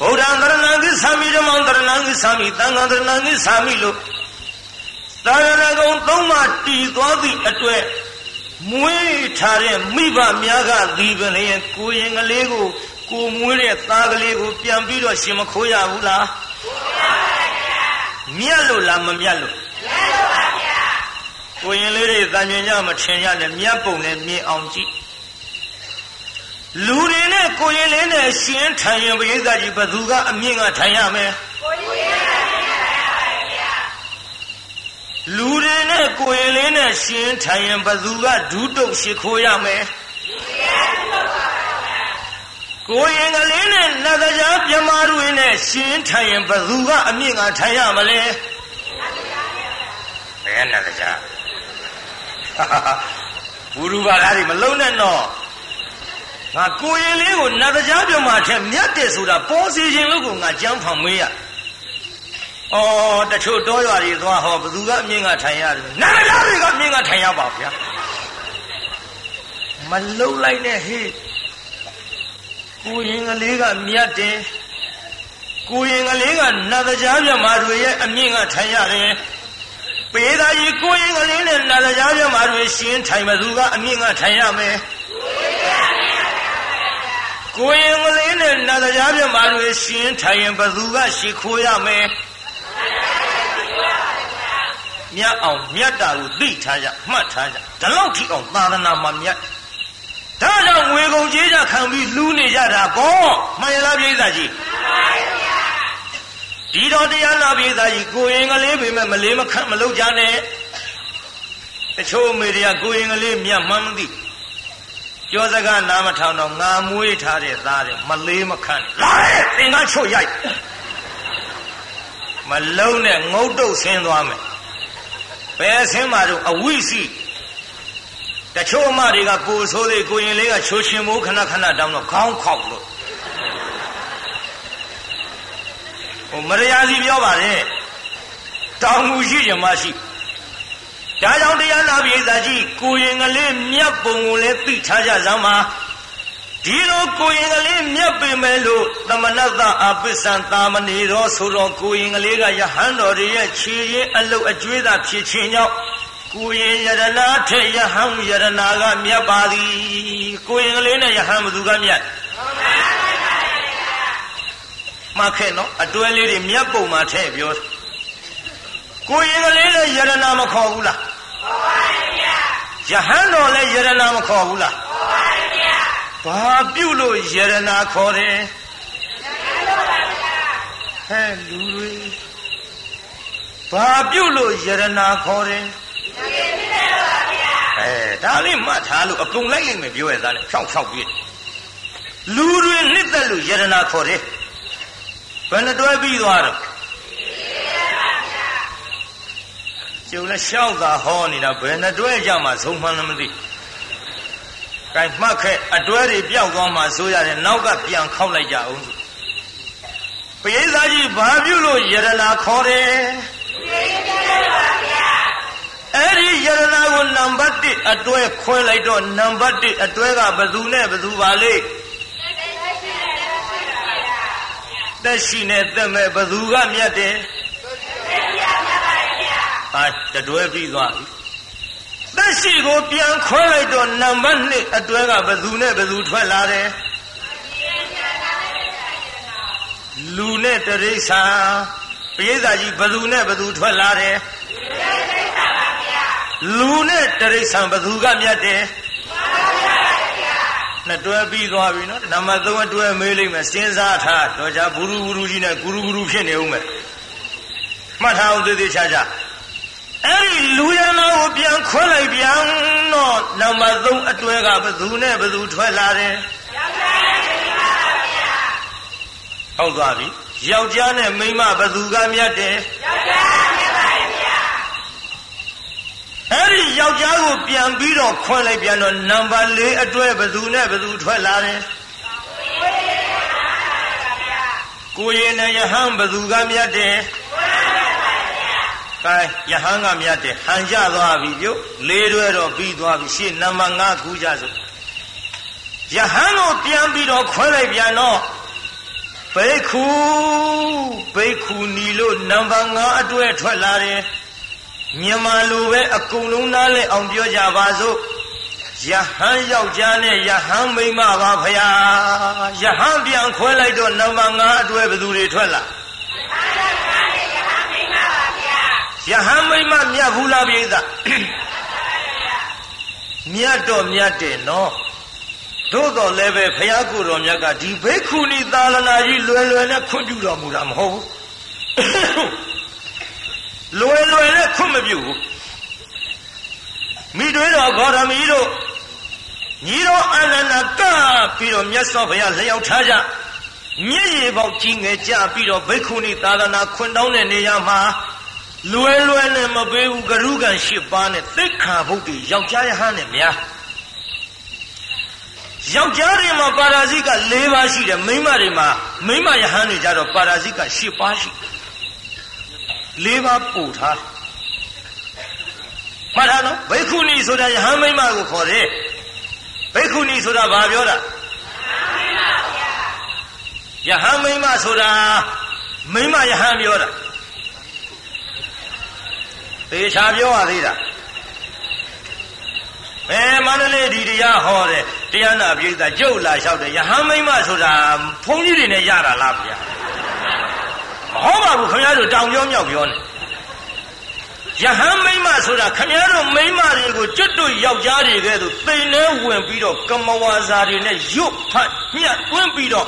ဗုဒ္ဓံတရဏံကိသာမိဓမ္မံတရဏံကိသာမိသံဃံတရဏံကိသာမိလို့သာရဏဂုံသုံးပါးတည်သွားသည့်အတွက်မွေးထားတဲ့မိဘများကဒီပင်လေကိုရင်ကလေးကိုကိုမွေးတဲ့သားကလေးကိုပြန်ပြီးတော့ရှင်မခိုးရဘူးလားမြတ်လို့လားမမြတ်လို့မြတ်လို့ပါဗျာကိုရင်လေးတွေတန်မြင်ကြမထင်ရနဲ့မြတ်ပုံနဲ့မြင်အောင်ကြည့် လူတွေနဲ့ကိုရင်လေးနဲ့ရှင်ထိုင်ရင်ပရိသတ်ကြီးဘသူကအမြင့်ကထိုင်ရမယ်ကိုရင်လေးကထိုင်ရပါဗျာလူတွေနဲ့ကိုရင်လေးနဲ့ရှင်ထိုင်ရင်ဘသူကဒုတုတ်ရှိခိုးရမယ်ကိုရင်ကလေးနဲ့နတ်ကြားပြမတွေနဲ့ရှင်ထိုင်ရင်ဘသူကအမြင့်ကထိုင်ရမလဲဘယ်နတ်ကြားဘူရူပါလားဒီမလုံးနဲ့တော့ ငါကိုရင်လေးကိုနတ်ကြားပြမထဲမြတ်တယ်ဆိုတာပေါ်စီခြင်းလို့ကိုငါကြမ်းဖောင်မေးရအော်တချို့တောရွာတွေသွားဟောဘသူကအမြင့်ကထိုင်ရတယ်နတ်ကြားတွေကအမြင့်ကထိုင်ရပါဗျာမလုံလိုက်နဲ့ဟေးကိုရင်ကလေးကမြတ်တယ်ကိုရင်ကလေးကနတ်ကြားမြမာတွေရဲ့အမြင့်ကထိုင်ရတယ်ပေသာကြီးကိုရင်ကလေးနဲ့နတ်ကြားမြမာတွေရှင်းထိုင်မသူကအမြင့်ကထိုင်ရမယ် ကိုရင်ကလေးနဲ့နတ်ကြားမြမာတွေရှင်းထိုင်ရင်ဘသူကရှိခိုးရမယ်မြတ်အောင်မြတ်တာကိုသိထားကြမှတ်ထားကြဒီလောက်ထိအောင်သာသနာမှာမြတ်ဒါကြောင့်ငွေကုန်ကြေးကြခံပြီးလှူးနေကြတာပေါ့မှန်ရလားပြိဿကြီးဒီတော့တရားနာပြိဿကြီးကိုရင်ကလေးပေမဲ့မလေးမခန့်မလုပ်ကြနဲ့တချို့အမေတွေကကိုရင်ကလေးမြတ်မှန်းမသိ ပြောစကားနားမထောင်တော့ငါမွေးထားတဲ့သားတယ်မလေးမခန့်လာတဲ့သင်္ကချို့ရိုက်မလုံးနဲ့ငုတ်တုတ်ဆင်းသွားမယ်ဘယ်ဆင်းမှာတော့အဝိစီတချို့အမတွေကပိုဆိုးသေးကိုရင်လေးကချိုးရှင်မိုးခဏခဏတောင်းတော့ခေါင်းခေါက်လို့ဟိုမရယာစီပြောပါတယ်တောင်းမှုရှိကြမရှိ ဒါကြောင့်တရားနာပိဿာကြီးကိုရင်ကလေးမြတ်ပုံကိုလည်းသိထားကြစမ်းပါဒီလိုကိုရင်ကလေးမြတ်ပင်မဲ့လို့သမဏတအပစ္ဆံတာမဏေရောဆိုတော့ကိုရင်ကလေးကယဟန်တော်တွေရဲ့ခြေရင်အလုတ်အကျွေးသာဖြစ်ခြင်းကြောင့်ကိုရင်ယရနာထေယဟံယရနာကမြတ်ပါသည်ကိုရင်ကလေးနဲ့ယဟန်ဘသူကမြတ်မှတ်ခဲ့နော်အတွဲလေးတွေမြတ်ပုံမှာထည့်ပြောကိုရင်ကလေးနဲ့ယရနာမခေါ်ဘူးလားခေါ်ပါဗျာ ယဟန်တော်လည်းယရနာမခေါ်ဘူးလားခေါ်ပါဗျာဘာပြုလို့ယရနာခေါ်တယ်ဟဲ့လူတွေဘာပြုလို့ယရနာခေါ်တယ်အဲဒါလေးမှတ်ထားလို့အကုန်လိုက်လိုက်မယ်ပြောရသားလေဖြောင်းဖြောင်းပြည့်လူတွေနှစ်သက်လို့ယရနာခေါ်တယ်ဘယ်နှတွဲပြီးသွားတော့ ကျုံလည်းရှောက်သာဟောနေတာဘယ်နှတွဲကြမှာဆုံးမှန်းလည်းမသိကဲမှတ်ခဲ့အတွဲတွေပြောက်သွားမှဆိုရတယ်နောက်ကပြန်ခောက်လိုက်ကြအောင်ပရိသတ်ကြီးဘာပြုလို့ယရနာခေါ်တယ်အဲ့ဒီယရနာကိုနံပါတ်1အတွဲခွဲလိုက်တော့နံပါတ်1အတွဲကဘသူနဲ့ဘသူပါလေသက်ရှိနဲ့သက်မဲ့ဘသူကမြတ်တယ် အာတတွဲပြီးသွားပြီသက်ရှိကိုပြန်ခွဲလိုက်တော့နံပါတ်1အတွဲကဘသူနဲ့ဘသူထွက်လာတယ်လူနဲ့တရိษံပရိသတ်ကြီးဘသူနဲ့ဘသူထွက်လာတယ်လူနဲ့တရိษံဘသူကမြတ်တယ်နှစ်တွဲပြီးသွားပြီနော်နံပါတ်3အတွဲမေးလိုက်မယ်စဉ်းစားထားတော့じゃဘူးရူဘူးရူကြီးနဲ့ဂူရူဂူရူဖြစ်နေဦးမယ်မှတ်ထားအောင်သေးသေးချာချာ အဲ့ဒီလူရနာကိုပြန်ခွဲလိုက်ပြန်တော့နံပါတ်3အတွဲကဘသူနဲ့ဘသူထွက်လာတယ်ဟုတ်သွားပြီယောက်ျားနဲ့မိန်းမဘသူကမြတ်တယ်ယောက်ျားမြတ်ပါဗျာအဲ့ဒီယောက်ျားကိုပြန်ပြီးတော့ခွဲလိုက်ပြန်တော့နံပါတ်၄အတွဲဘသူနဲ့ဘသူထွက်လာတယ်ကိုရင်နဲ့ယဟန်ဘသူကမြတ်တယ် ကဲယဟန်ကမြတ်တယ်ဟန်ကြသွားပြီပြုတ်လေးတွဲတော့ပြီးသွားပြီရှေ့နံပါတ်5ခုကြစို့ယဟန်ကိုပြန်ပြီးတော့ခွဲလိုက်ပြန်တော့ဘိက္ခုဘိက္ခုနီလို့နံပါတ်5အတွဲထွက်လာတယ်မြန်မာလိုပဲအကုန်လုံးနားလဲအောင်ပြောကြပါစို့ယဟန်ယောက်ျားနဲ့ယဟန်မိန်းမပါဖရာယဟန်ပြန်ခွဲလိုက်တော့နံပါတ်5အတွဲဘယ်သူတွေထွက်လာ ယယဟန်မိမမြတ်ဘူးလားပြိဿမြတ်တော့မြတ်တယ်နော်သို့တော်လည်းပဲဖရာကိုယ်တော်မြတ်ကဒီဘိက္ခုနီသာလနာကြီးလွယ်လွယ်နဲ့ခွင့်ပြုတော်မူတာမဟုတ်ဘူးလွယ်လွယ်နဲ့ခွင့်မပြုဘူးမိတွေးတော်ဂေါရမီတို့ညီတော်အနန္ဒကပြီးတော့မြတ်စွာဘုရားလျှောက်ထားကြမျက်ရည်ပေါက်ကြီးငယ်ကြပြီးတော့ဘိက္ခုနီသာသနာခွင့်တောင်းတဲ့နေရာမှာ လွယ်လွယ်နဲ့မပေးဘူးဂရုကံ၈ပါးနဲ့သိက္ခာဘုတ်တွေယောက်ျားယဟန်နဲ့များယောက်ျားတွေမှာပါရာဇိက၄ပါးရှိတယ်မိန်းမတွေမှာမိန်းမယဟန်တွေကြတော့ပါရာဇိက၈ပါးရှိ၄ပါးပို့ထားမှတ်ထားနော်ဘိက္ခုနီဆိုတာယဟန်မိန်းမကိုခေါ်တယ်ဘိက္ခုနီဆိုတာဘာပြောတာယဟန်မိန်းမဆိုတာမိန်းမယဟန်ပြောတာ သေချာပြောရသေးတာဘယ်မန္တလေးဒီတရားဟောတယ်တရားနာပြည်သားကြုတ်လာလျှောက်တယ်ယဟန်မိန်းမဆိုတာဘုန်းကြီးတွေနဲ့ရတာလားဗျာမဟုတ်ပါဘူးခင်ဗျားတို့တောင်ပြောမြောက်ပြောနေယဟန်မိမ့်မဆိုတာခမည်းတော်မိမ့်မတွေကိုကျွတ်တို့ယောက်ျားတွေကဲသို့သိနေဝင်ပြီးတော့ကမဝါစာတွေနဲ့ရွတ်ဖတ်ညှက်တွင်းပြီးတော့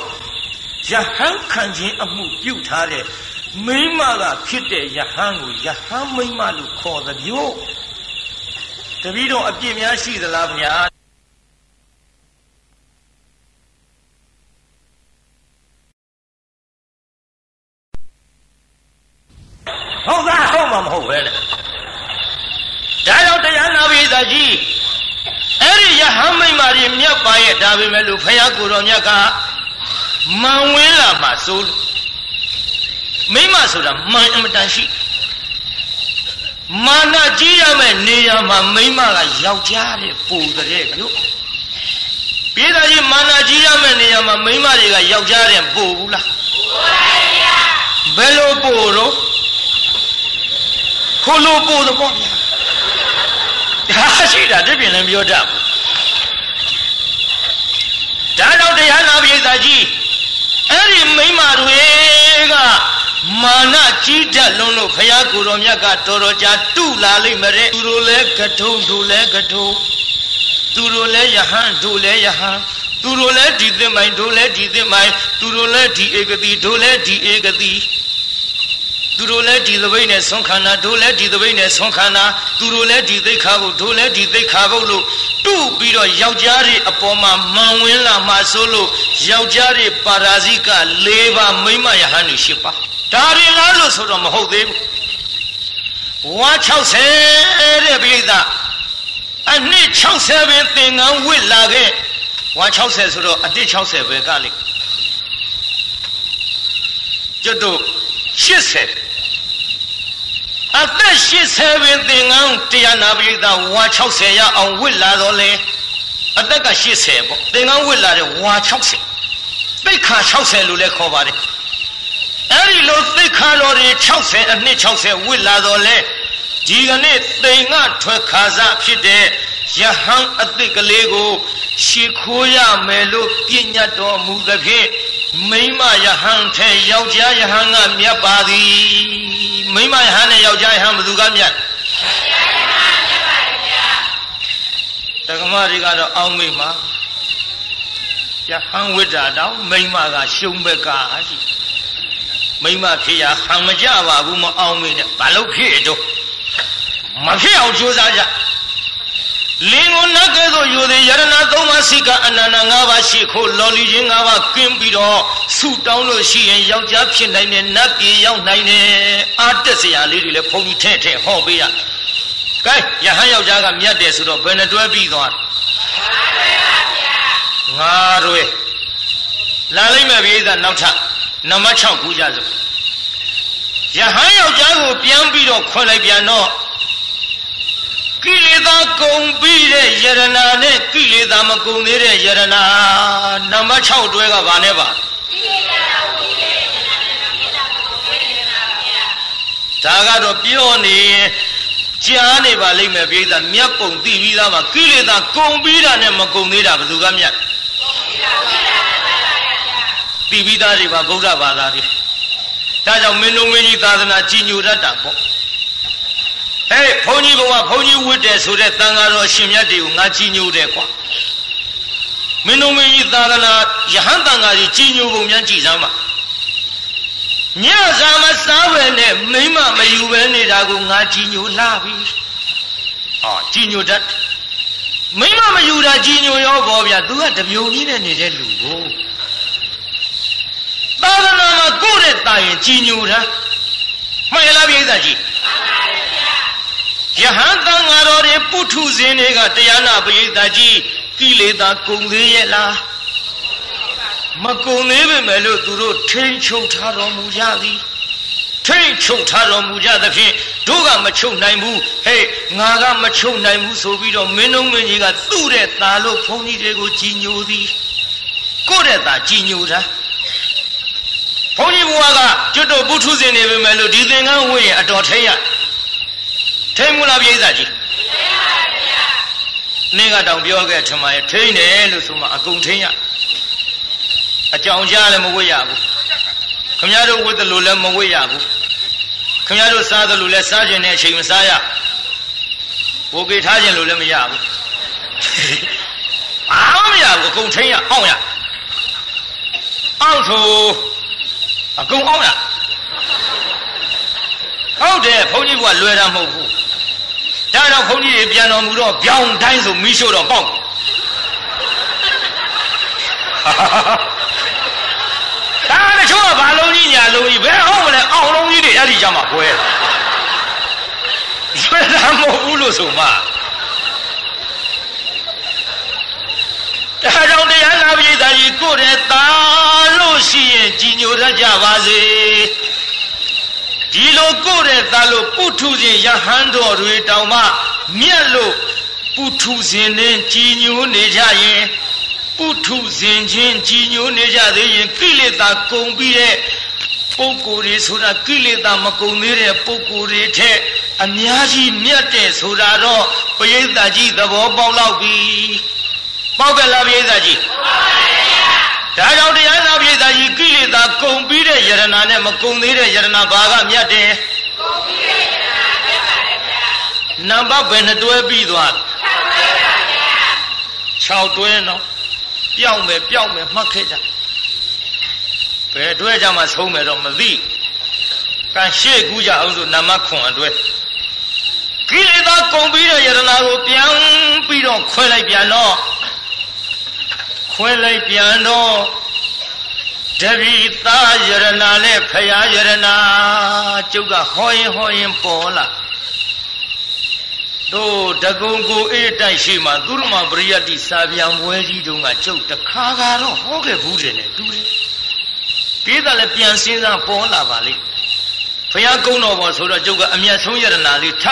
ယဟန်ခံခြင်းအမှုပြုထားတဲ့ မိမ့်မကဖြစ်တဲ့ယဟန်ကိုယဟန်မိမ့်မလို့ခေါ်သမျိုးတပည့်တော်အပြစ်များရှိသလားဗျာဟုတ်သားဟုတ်မှာမဟုတ်ပဲလေဒါကြောင့်တရားနာပိသကြီးအဲ့ဒီယဟန်မိမ္မာကြီးမြတ်ပါရဲ့ဒါပေမဲ့လို့ဖယားကိုတော်မြတ်ကမန်ဝင်းလာမှာစိုး မိမဆိုတာမန်အမတန်ရှိမာနကြီးရမယ့်နေရာမှာမိမကယောက်ျားတွေပူတဲ့မြို့ပြေးသားကြီးမာနကြီးရမယ့်နေရာမှာမိမတွေကယောက်ျားတွေပူဘူးလားပူပါဗျာဘယ်လိုပူတော့ခိုးလို့ပို့တော့ပေါ့ဗျာဒါရှိတာတပြင်းလည်းပြောတတ်ဒါတော့တရားနာပိဿာကြီးအဲ့ဒီမိမတွေက မာနကြီးတတ်လုံးလို့ဘုရားကိုယ်တော်မြတ်ကတော်တော်ကြာတုလာလိမ့်မယ်သူတို့လည်းကထုံတို့လည်းကထုံသူတို့လည်းယဟန်တို့လည်းယဟန်သူတို့လည်းဒီသင်္မိုင်တို့လည်းဒီသင်္မိုင်သူတို့လည်းဒီဧကတိတို့လည်းဒီဧကတိသူတို့လည်းဒီသပိတ်နဲ့ဆွမ်းခန္ဓာတို့လည်းဒီသပိတ်နဲ့ဆွမ်းခန္ဓာသူတို့လည်းဒီသိခါဘုတို့လည်းဒီသိခါဘုလို့တုပြီးတော့ယောက်ျားတွေအပေါ်မှာမန်ဝင်းလာမှဆိုလို့ယောက်ျားတွေပါရာဇိက၄ပါးမိမယဟန်တွေ၈ပါး ဒါရင်လားလို့ဆိုတော့မဟုတ်သေးဘူးဝါ60တဲ့ပိဋကအနှစ်60ပဲသင်္ကန်းဝစ်လာခဲ့ဝါ60ဆိုတော့အတစ်60ပဲကလေကျွတ်တို့80အသက်80ပင်သင်္ကန်းတရားနာပရိသဝါ60ရအောင်ဝစ်လာတော့လေအသက်က80ပေါ့သင်္ကန်းဝစ်လာတဲ့ဝါ60သိခါ60လို့လည်းခေါ်ပါတယ် အဲ့ဒီလိုသိခါတော်တွေ60အနှစ်60ဝစ်လာတော့လေဒီကနေ့သိင်္ဂထွက်ခါစားဖြစ်တဲ့ယဟန်အသစ်ကလေးကိုရှ िख ိုးရမယ်လို့ပြညတ်တော်မူသဖြင့်မိမယဟန်ထဲယောက်ျားယဟန်ကမြတ်ပါသည်မိမယဟန်နဲ့ယောက်ျားယဟန်ဘယ်သူကမြတ်တက္ကမတွေကတော့အောင်းမိမယဟန်ဝိဒါတောင်မိမကရှုံးဘက်ကရှိ မိမဖြစ်ရဟန်မကြပါဘူးမအောင်မိနဲ့ဘာလို့ဖြစ်တော့မဖြစ်အောင်ကြိုးစားကြလင်ကိုနတ်ကဲ့သို့ယူသည်ယရဏသုံးပါးစိကအနန္တ၅ပါးရှိခိုးလော်လီခြင်း၅ပါးကင်းပြီးတော့ဆုတောင်းလို့ရှိရင်ယောက်ျားဖြစ်နိုင်တယ်နတ်ပြည်ရောက်နိုင်တယ်အာတက်စရာလေးတွေလည်းဘုန်းကြီးထဲ့ထဲ့ဟောပေးရကဲယဟန်ယောက်ျားကမြတ်တယ်ဆိုတော့ဘယ်နှတွဲပြီးသွားငါတွေလာလိုက်မယ်ပြေးသားနောက်ထပ် နံပါတ်6ကူးကြစို့ယဟန်ယောက်ျားကိုပြန်ပြီးတော့ခွန်လိုက်ပြန်တော့ကိလေသာကုန်ပြီးတဲ့ယရနာနဲ့ကိလေသာမကုန်သေးတဲ့ယရနာနံပါတ်6တွဲကဘာနဲ့ပါဒါကတော့ပြောနေရင်ကြားနေပါလိမ့်မယ်ပြည်သားမြတ်ပုံသိပြီးသားမှာကိလေသာကုန်ပြီးတာနဲ့မကုန်သေးတာဘယ်သူကမြတ် သိပြီးသားတွေပါဗုဒ္ဓဘာသာတွေဒါကြောင့်မင်းတို့မင်းကြီးသာသနာကြီးညိုတတ်တာပေါ့ဟဲ့ဘုန်းကြီးဘုံကဘုန်းကြီးဝတ်တယ်ဆိုတဲ့တန်ဃာတော်ရှင်မြတ်တွေကိုငါကြီးညိုတယ်ကွာမင်းတို့မင်းကြီးသာသနာယဟန်တန်ဃာကြီးကြီးညိုပုံများကြည်စမ်းပါညဇာမစားပဲနဲ့မိမမယူပဲနေတာကိုငါကြီးညိုလာပြီဟောကြီးညိုတတ်မိမမယူတာကြီးညိုရောပေါ့ဗျာ तू ကတပြုံကြီးနဲ့နေတဲ့လူကို သာသနာမှာကိုယ့်ရဲ့တာရင်ကြီးညိုတာမှန်လားပြိဿကြီးယဟန်တန်ဃာတော်တွေပုထုဇဉ်တွေကတရားနာပရိသတ်ကြီးကိလေသာကုန်သေးရဲ့လားမကုန်သေးပေမဲ့လို့သူတို့ထိန်ချုပ်ထားတော်မူကြသည်ထိန်ချုပ်ထားတော်မူကြသဖြင့်တို့ကမချုပ်နိုင်ဘူးဟဲ့ငါကမချုပ်နိုင်ဘူးဆိုပြီးတော့မင်းတို့မင်းကြီးကသူ့တဲ့ตาလို့ဘုန်းကြီးတွေကိုကြီးညိုသည်ကိုယ့်တဲ့ตาကြီးညိုတာ ဘုန်းကြီးဘုရားကကျွတ်တို့ပုထုဇဉ်နေပေမဲ့လို့ဒီသင်္ကန်းဝိရင်အတော်ထိန်ရထိန်မလားပြိဿကြီးထိန်ပါဗျာနေ့ကတောင်ပြောခဲ့ထမရဲ့ထိန်တယ်လို့ဆိုမှအကုန်ထိန်ရအကြောင်းကြားလည်းမဝိရဘူးခမရတို့ဝတ်တယ်လို့လည်းမဝိရဘူးခမရတို့စားတယ်လို့လည်းစားခြင်းနဲ့အချိန်မစားရဘိုးကေထားခြင်းလို့လည်းမရဘူးဘာမှမရဘူးအကုန်ထိန်ရအောင်ရအောင်ဆို အကုန်အောင်ရဟုတ်တယ်ဘုန်းကြီးကလွယ်တာမဟုတ်ဘူးဒါတော့ဘုန်းကြီးတွေပြန်တော်မူတော့ပြောင်းတိုင်းဆိုမိရှို့တော့ပေါက်ဒါတချို့ကဘာလုံးကြီးညာလုံးကြီးဘယ်ဟုတ်မလဲအောင်လုံးကြီးတွေအဲ့ဒီကြမှာပွဲလွယ်တာမဟုတ်ဘူးလို့ဆိုမှ ဒါကြောင့်တရားနာပိဋကကြီးကိုယ်ရဲ့ตาလို့ရှိရင်ကြီးညိုတတ်ကြပါစေဒီလိုကိုယ်တဲ့သားလို့ပုထုဇဉ်ယဟန်တော်တွေတောင်မှမြတ်လို့ပုထုဇဉ်နဲ့ကြီးညိုနေကြရင်ပုထုဇဉ်ချင်းကြီးညိုနေကြသေးရင်ကိလေသာကုန်ပြီးတဲ့ပုဂ္ဂိုလ်တွေဆိုတာကိလေသာမကုန်သေးတဲ့ပုဂ္ဂိုလ်တွေထက်အများကြီးမြတ်တဲ့ဆိုတာတော့ပရိသတ်ကြီးသဘောပေါက်လောက်ပြီ ပေါက်ကလားပရိသတ်ကြီးပေါက်ပါဒါကြောင့်တရားနာပိဋကကြီးကိလေသာကုန်ပြီးတဲ့ယရနာနဲ့မကုန်သေးတဲ့ယရနာဘာကမြတ်တယ်ကုန်ပြီးတဲ့ယရနာပဲပါလေဗျာနံပါတ်ဘယ်နှတွဲပြီးသွား6တွဲပါဗျာ6တွဲနော်ပြောင်းမယ်ပြောင်းမယ်မှတ်ခဲ့ကြဘယ်တွဲကြမှာဆုံးမယ်တော့မသိကံရှေ့ကူးကြအောင်ဆိုနံပါတ်ခွန်အတွဲကိလေသာကုန်ပြီးတဲ့ယရနာကိုပြန်ပြီးတော့ခွဲလိုက်ပြန်တော့ ခွဲလိုက်ပြန်တော့တပိသားယရနာနဲ့ဖရာယရနာကျုပ်ကဟောရင်ဟောရင်ပေါ်လာတို့တကုံကိုအေးတိုက်ရှိမှသူရမပရိယတ်တိစာပြန်ပွဲကြီးတုန်းကကျုပ်တခါကတော့ဟောခဲ့ဘူးတယ်နဲ့တူတယ်ပြေးတယ်လည်းပြန်စင်းစားပေါ်လာပါလိမ့်ဖရာကုန်းတော်ပေါ်ဆိုတော့ကျုပ်ကအမျက်ဆုံးယရနာလေးထ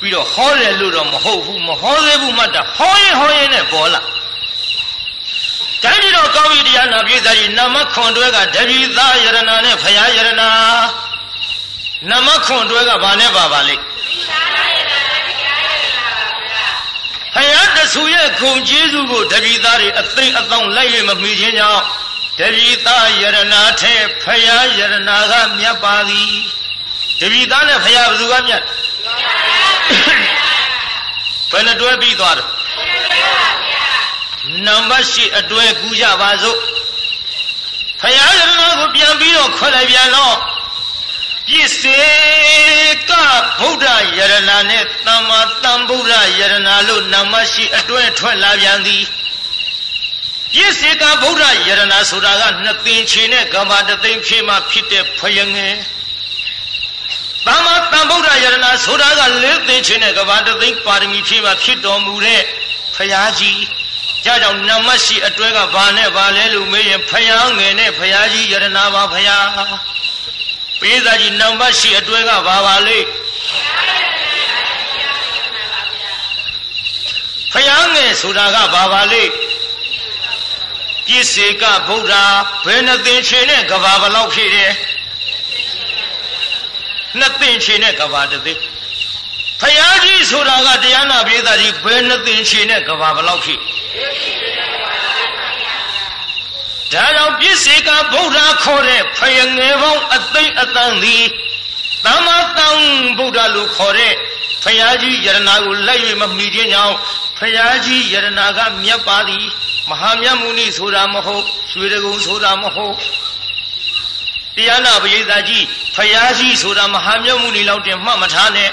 ပြီးတော့ဟောတယ်လို့တော့မဟုတ်ဘူးမဟောသေးဘူးမှတ်တာဟောရင်ဟောရင်နဲ့ပေါ်လာ တိုင်းပြည်တော်ကောင်းပြီတရားနာပြည်သားကြီးနမခွန်တွဲကတပိသားယရနာနဲ့ဖရာယရနာနမခွန်တွဲကဘာနဲ့ပါပါလိမ့်ဖရာတဆူရဲ့ခုံကျေးဇူးကိုတပိသားတွေအသိအသောလိုက်ရမမိခြင်းကြောင့်တပိသားယရနာထဲဖရာယရနာကမြတ်ပါသည်တပိသားနဲ့ဖရာဘယ်သူကမြတ်ဘယ်နှတွဲပြီးသွားတယ် နံပါတ်ရှိအတွဲကူကြပါစို့ဖယားရဏကိုပြန်ပြီးတော့ခွက်လိုက်ပြန်တော့ပြစ္စေကဗုဒ္ဓယရဏနဲ့သမ္မာသမ္ဗုဒ္ဓယရဏလို့နံပါတ်ရှိအတွဲထွက်လာပြန်သည်ပြစ္စေကဗုဒ္ဓယရဏဆိုတာကနှစ်သင်ချေနဲ့ကမ္ဘာတသိမ့်ဖြေမှဖြစ်တဲ့ဖယငယ်သမ္မာသမ္ဗုဒ္ဓယရဏဆိုတာကလေးသင်ချေနဲ့ကမ္ဘာတသိမ့်ပါရမီဖြေမှဖြစ်တော်မူတဲ့ဖယားကြီး ကြောကြောင့်နမရှိအတွဲကဘာနဲ့ဘာလဲလို့မေးရင်ဖယားငယ်နဲ့ဖယားကြီးယရနာပါဖယားပေးစာကြီးနံပါတ်ရှိအတွဲကဘာပါလဲဖယားငယ်ဆိုတာကဘာပါလဲပြစ္ဆေကဗုဒ္ဓဘယ်နှသင်ချေနဲ့ကဘာဘလောက်ဖြစ်တယ်နှစ်သင်ချေနဲ့ကဘာတစ်သိဖယားကြီးဆိုတာကတရားနာပြေးသားကြီးဘယ်နှသင်ချေနဲ့ကဘာဘလောက်ဖြစ် ဒါကြောင့်ပြစ္ဆေကဗုဒ္ဓခေါ်တဲ့ဖယငယ်ပေါင်းအသိမ့်အတန်သည်သမ္မာတန်ဗုဒ္ဓလို့ခေါ်တဲ့ဖဖယားကြီးယရနာကိုလိုက်၍မမိခြင်းကြောင့်ဖယားကြီးယရနာကမြတ်ပါသည်မဟာမြတ်မုနိဆိုတာမဟုတ်ရွှေတကုံဆိုတာမဟုတ်တရားနာပရိသတ်ကြီးဖယားကြီးဆိုတာမဟာမြတ်မုနိလောက်တင်မှတ်မထားနဲ့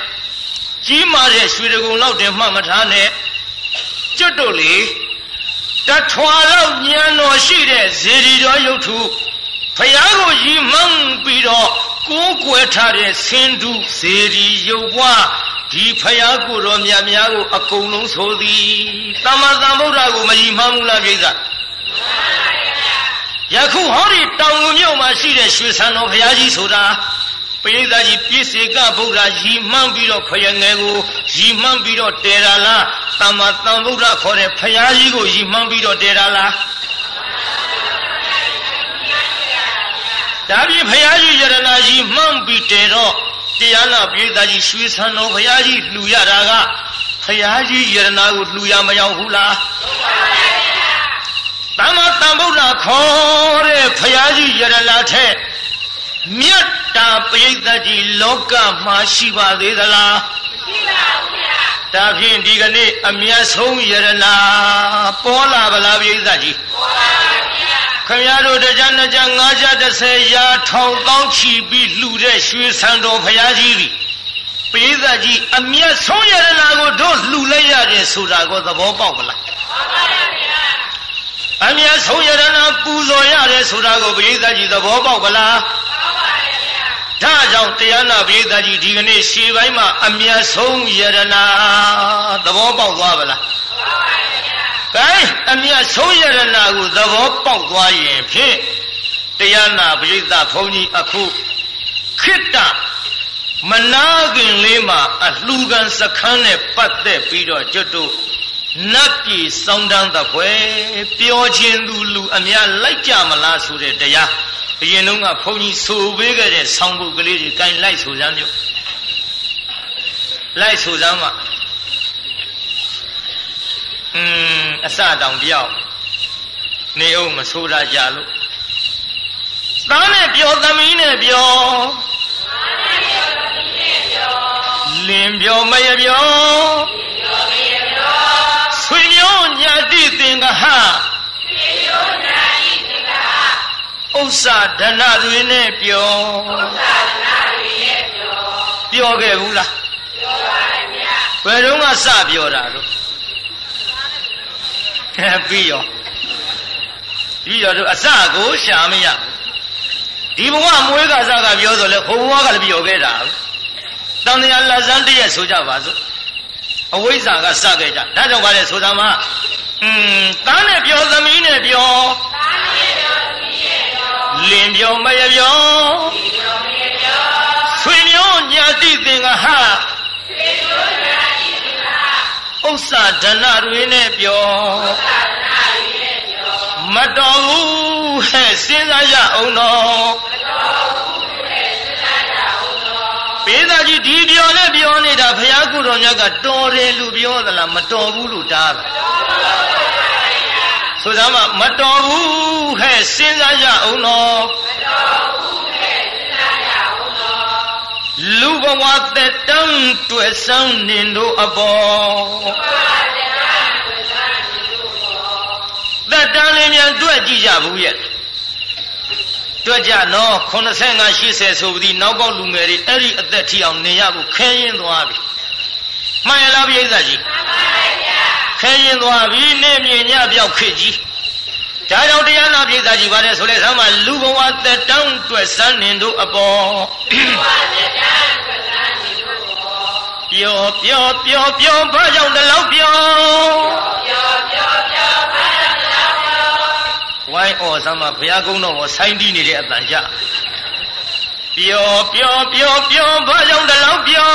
ကြီးမားတဲ့ရွှေတကုံလောက်တင်မှတ်မထားနဲ့ကျွတ်တို့လေ တထွာလောက်ဉာဏ်တော်ရှိတဲ့ဇေဒီတော်ရုပ်ထုဖယားကိုရီမှန်းပြီးတော့ကိုးကွယ်ထားတဲ့ဆင်းတုဇေဒီရုပ်ဘွားဒီဖယားကိုတော်မြတ်များကိုအကုန်လုံးဆိုသည်သမ္မာသမ္ဗုဒ္ဓကိုမရီမှန်းဘူးလားပြိဿယခုဟောဒီတောင်ငူမြို့မှာရှိတဲ့ရွှေဆန်တော်ဘုရားကြီးဆိုတာ ပရိသတ်ကြီးပြည့်စေကဗုဒ္ဓရီမှန်းပြီးတော့ဖယငယ်ကိုရီမှန်းပြီးတော့တေရာလားတမ္မာတန်ဗုဒ္ဓခေါ်တဲ့ဖယားကြီးကိုရီမှန်းပြီးတော့တေရာလားဒါပြင်ဖယားကြီးယရနာကြီးမှန်းပြီးတေတော့တရားနာပရိသတ်ကြီးရွှေဆန်တော်ဘုရားကြီးလှူရတာကဖယားကြီးယရနာကိုလှူရမရောက်ဘူးလားတမ္မာတန်ဗုဒ္ဓခေါ်တဲ့ဖယားကြီးယရနာထက် မြတ်တာပရိသတ်ကြီးလောကမှာရှိပါသေးသလားရှိပါဘူးဗျာဒါဖြင့်ဒီကနေ့အမျက်ဆုံးယရနာပေါ်လာပလားပရိသတ်ကြီးပေါ်ပါဗျာခင်ဗျားတို့တရားနှစ်ကြငါးကြ30ရာထောင်တောင်းချီပြီးလှူတဲ့ရွှေဆံတော်ဖရာကြီးကြီးပရိသတ်ကြီးအမျက်ဆုံးယရနာကိုတို့လှူလိုက်ရတယ်ဆိုတာကိုသဘောပေါက်မလားမှန်ပါဗျာအမျက်ဆုံးယရနာပူဇော်ရတယ်ဆိုတာကိုပရိသတ်ကြီးသဘောပေါက်ပလား ဒါကြောင့်တရားနာပရိသတ်ကြီးဒီကနေ့ရှေးပိုင်းမှာအမျက်ဆုံးယရနာသဘောပေါက်သွားပါလားကဲအမျက်ဆုံးယရနာကိုသဘောပေါက်သွားရင်ဖြင့်တရားနာပရိသတ်ဘုန်းကြီးအခုခိတ္တမနာခင်လေးမှာအလှူခံစခန်းနဲ့ပတ်သက်ပြီးတော့ကျွတ်တို့နတ်ပြည်စောင်းတန်းသဖွယ်ပြောခြင်းသူလူအများလိုက်ကြမလားဆိုတဲ့တရား အရင်တုန်းကဘုန်းကြီးဆိုပေးခဲ့တဲ့ဆောင်းပုတ်ကလေးတွေကင်လိုက်ဆိုစမ်းမျိုးလိုက်ဆိုစမ်းမှာอืมအစတောင်ပြောက်နေအောင်မဆိုတာကြလို့သားနဲ့ပြောသမီးနဲ့ပြောလင်ပြောမရပြောဆွေမျိုးညာတိသင်္ကဟဆွေမျိုးညာ ဥစ္စာဒဏတွေနဲ့ပြောဥစ္စာဒဏတွေနဲ့ပြောပြောခဲ့ဘူးလားပြောပါတယ်ဗျာဘယ်တော့မှစပြောတာလို့အဲပြီးရောပြီးရောတို့အစကိုရှာမရဒီဘဝမွေးကစားကပြောဆိုလဲဟိုဘဝကလည်းပြောခဲ့တာတန်တရားလက်စမ်းတည့်ရဆိုကြပါစို့အဝိဇ္ဇာကစခဲ့ကြဒါကြောင့်ပါလေဆိုတာမှอืมသားနဲ့ပြောသမီးနဲ့ပြောသားနဲ့ပြော လင်ပြောမရပြောဆွေမျိုးညာတိသင်္ကဟဥစ္စာဒဏတွေနဲ့ပြောမတော်ဘူးဟဲ့စဉ်းစားရအောင်တော့ပေးသားကြီးဒီပြောနဲ့ပြောနေတာဘုရားကုတော်မြတ်ကတော်တယ်လို့ပြောသလားမတော်ဘူးလို့တားတာ ဆိုစမ်းမမတော်ဘူးဟဲ့စဉ်းစားကြအောင်နော်မတော်ဘူးဟဲ့စဉ်းစားကြအောင်နော်လူဘဝသက်တမ်းတွေ့ဆန်းနေတို့အပေါ်သက်တမ်းလေးများတွေ့ကြည့်ကြဘူးရဲ့တွေ့ကြနော်85 80ဆိုပြီးနောက်ပေါက်လူငယ်တွေအဲ့ဒီအသက်ထီအောင်နေရဖို့ခဲရင်သွားပြီမှန်ရလားပြိဿကြီးမှန်ပါ ခဲရင်သွားပြီနေမြင်ညပြောက်ခစ်ကြီးဒါကြောင့်တရားနာပြည်သားကြီးပါတယ်ဆိုလဲဆမ်းမလူဘဝသက်တောင်းတွေ့စမ်းနေတို့အပေါ်ပြောပြောပြောပြောဘာကြောင့်တလောက်ပြောပြောပြောပြောဘာကြောင့်တလောက်ပြောဝိုင်းဩဆမ်းမဘုရားကုန်းတော်ကိုဆိုင်းတီးနေတဲ့အတန်ကြပြောပြောပြောပြောဘာကြောင့်တလောက်ပြော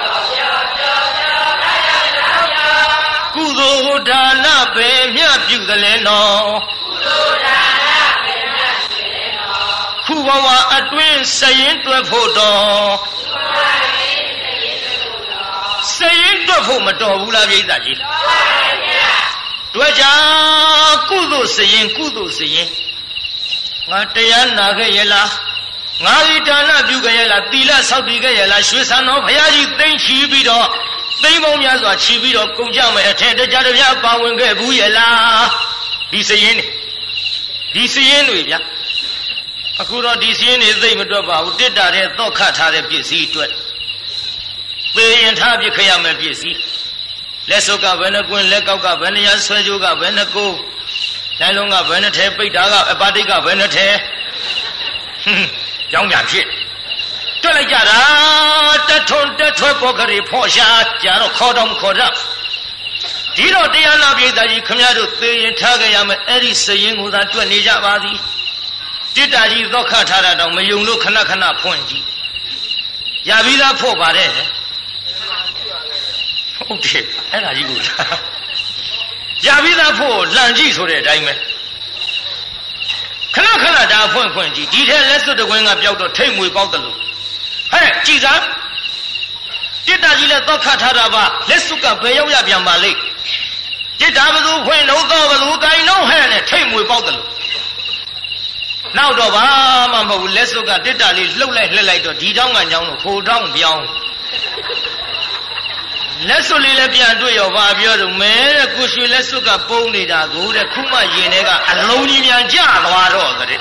ပြောပြော ကုသိုလ်ဒါနပဲမြတ်ပြုသလဲနော်ကုသိုလ်ဒါနပဲမြတ်ပြုသလဲနော်ခုဘဝအတွင်းစရင်တွက်ဖို့တော့စရင်တွက်ဖို့မတော်ဘူးလားပြိဿကြီးတော်ပါဗျာတွေ့ကြကုသိုလ်စရင်ကုသိုလ်စရင်ငါတရားနာခဲ့ရလားငါဤဒါနပြုကြရဲ့လားသီလဆောက်တည်ကြရဲ့လားရွှေဆန်တော်ဘုရားကြီးသိမ့်ချီပြီးတော့ သိမ့်ပေါင်းများစွာချီပြီးတော့ကုန်ကြမယ်အထက်တကြတပြပါဝင်ခဲ့ဘူးရဲ့လားဒီစရင်နေဒီစရင်တွေဗျာအခုတော့ဒီစရင်တွေသိမ့်မတွက်ပါဘူးတစ်တာတဲ့သော့ခတ်ထားတဲ့ပစ္စည်းအတွက်သေရင်ထားပြခရမယ်ပစ္စည်းလက်စုပ်ကဘယ်နှကွင်းလက်ကောက်ကဘယ်နှရဆွဲကြိုးကဘယ်နှကိုတိုင်းလုံးကဘယ်နှထဲပိတ်တာကအပါတိတ်ကဘယ်နှထဲဟွန်းကြောင်းပြန်ဖြစ်တွ က်လိုက်ကြတာတထွန်းတထွဲပေါ်ကလေးဖော့ရှာကြတော့ခေါ်တော့မခေါ်တော့ဒီတော့တရားနာပြည်သားကြီးခမရတို့သေရင်ထားကြရမယ်အဲ့ဒီစရင်ကိုသာတွက်နေကြပါသည်တိတ္တာကြီးသောခထားတာတော့မယုံလို့ခဏခဏဖွင့်ကြည့်ရပြီးသားဖို့ပါတယ်ဟုတ်တယ်အဲ့ဒါကြီးကိုရပြီးသားဖို့လန့်ကြည့်ဆိုတဲ့အတိုင်းပဲခဏခဏဒါဖွင့်ဖွင့်ကြည့်ဒီထဲလက်စွပ်တကွင်းကပျောက်တော့ထိတ်မွေပေါက်တယ်လို့ ဟဲ့ကြည်စားတိတ္တာကြီးလည်းသောခထားတာပါလက်စွပ်ကဘယ်ရောက်ရပြန်ပါလိမ့်တိတ္တာဘသူဖွင့်တော့တော့ဘသူကိုင်တော့ဟဲ့နဲ့ထိတ်မွေပေါက်တယ်လို့နောက်တော့ဘာမှမဟုတ်ဘူးလက်စွပ်ကတိတ္တာလေးလှုပ်လိုက်လှက်လိုက်တော့ဒီတောင်းကညောင်းတော့ခိုတောင်းပြောင်းလက်စွပ်လေးလည်းပြန်တွေ့ရောဗာပြောတော့မဲတဲ့ကိုရွှေလက်စွပ်ကပုံနေတာကိုတဲ့ခုမှရင်ထဲကအလုံးကြီးမြန်ကြသွားတော့တဲ့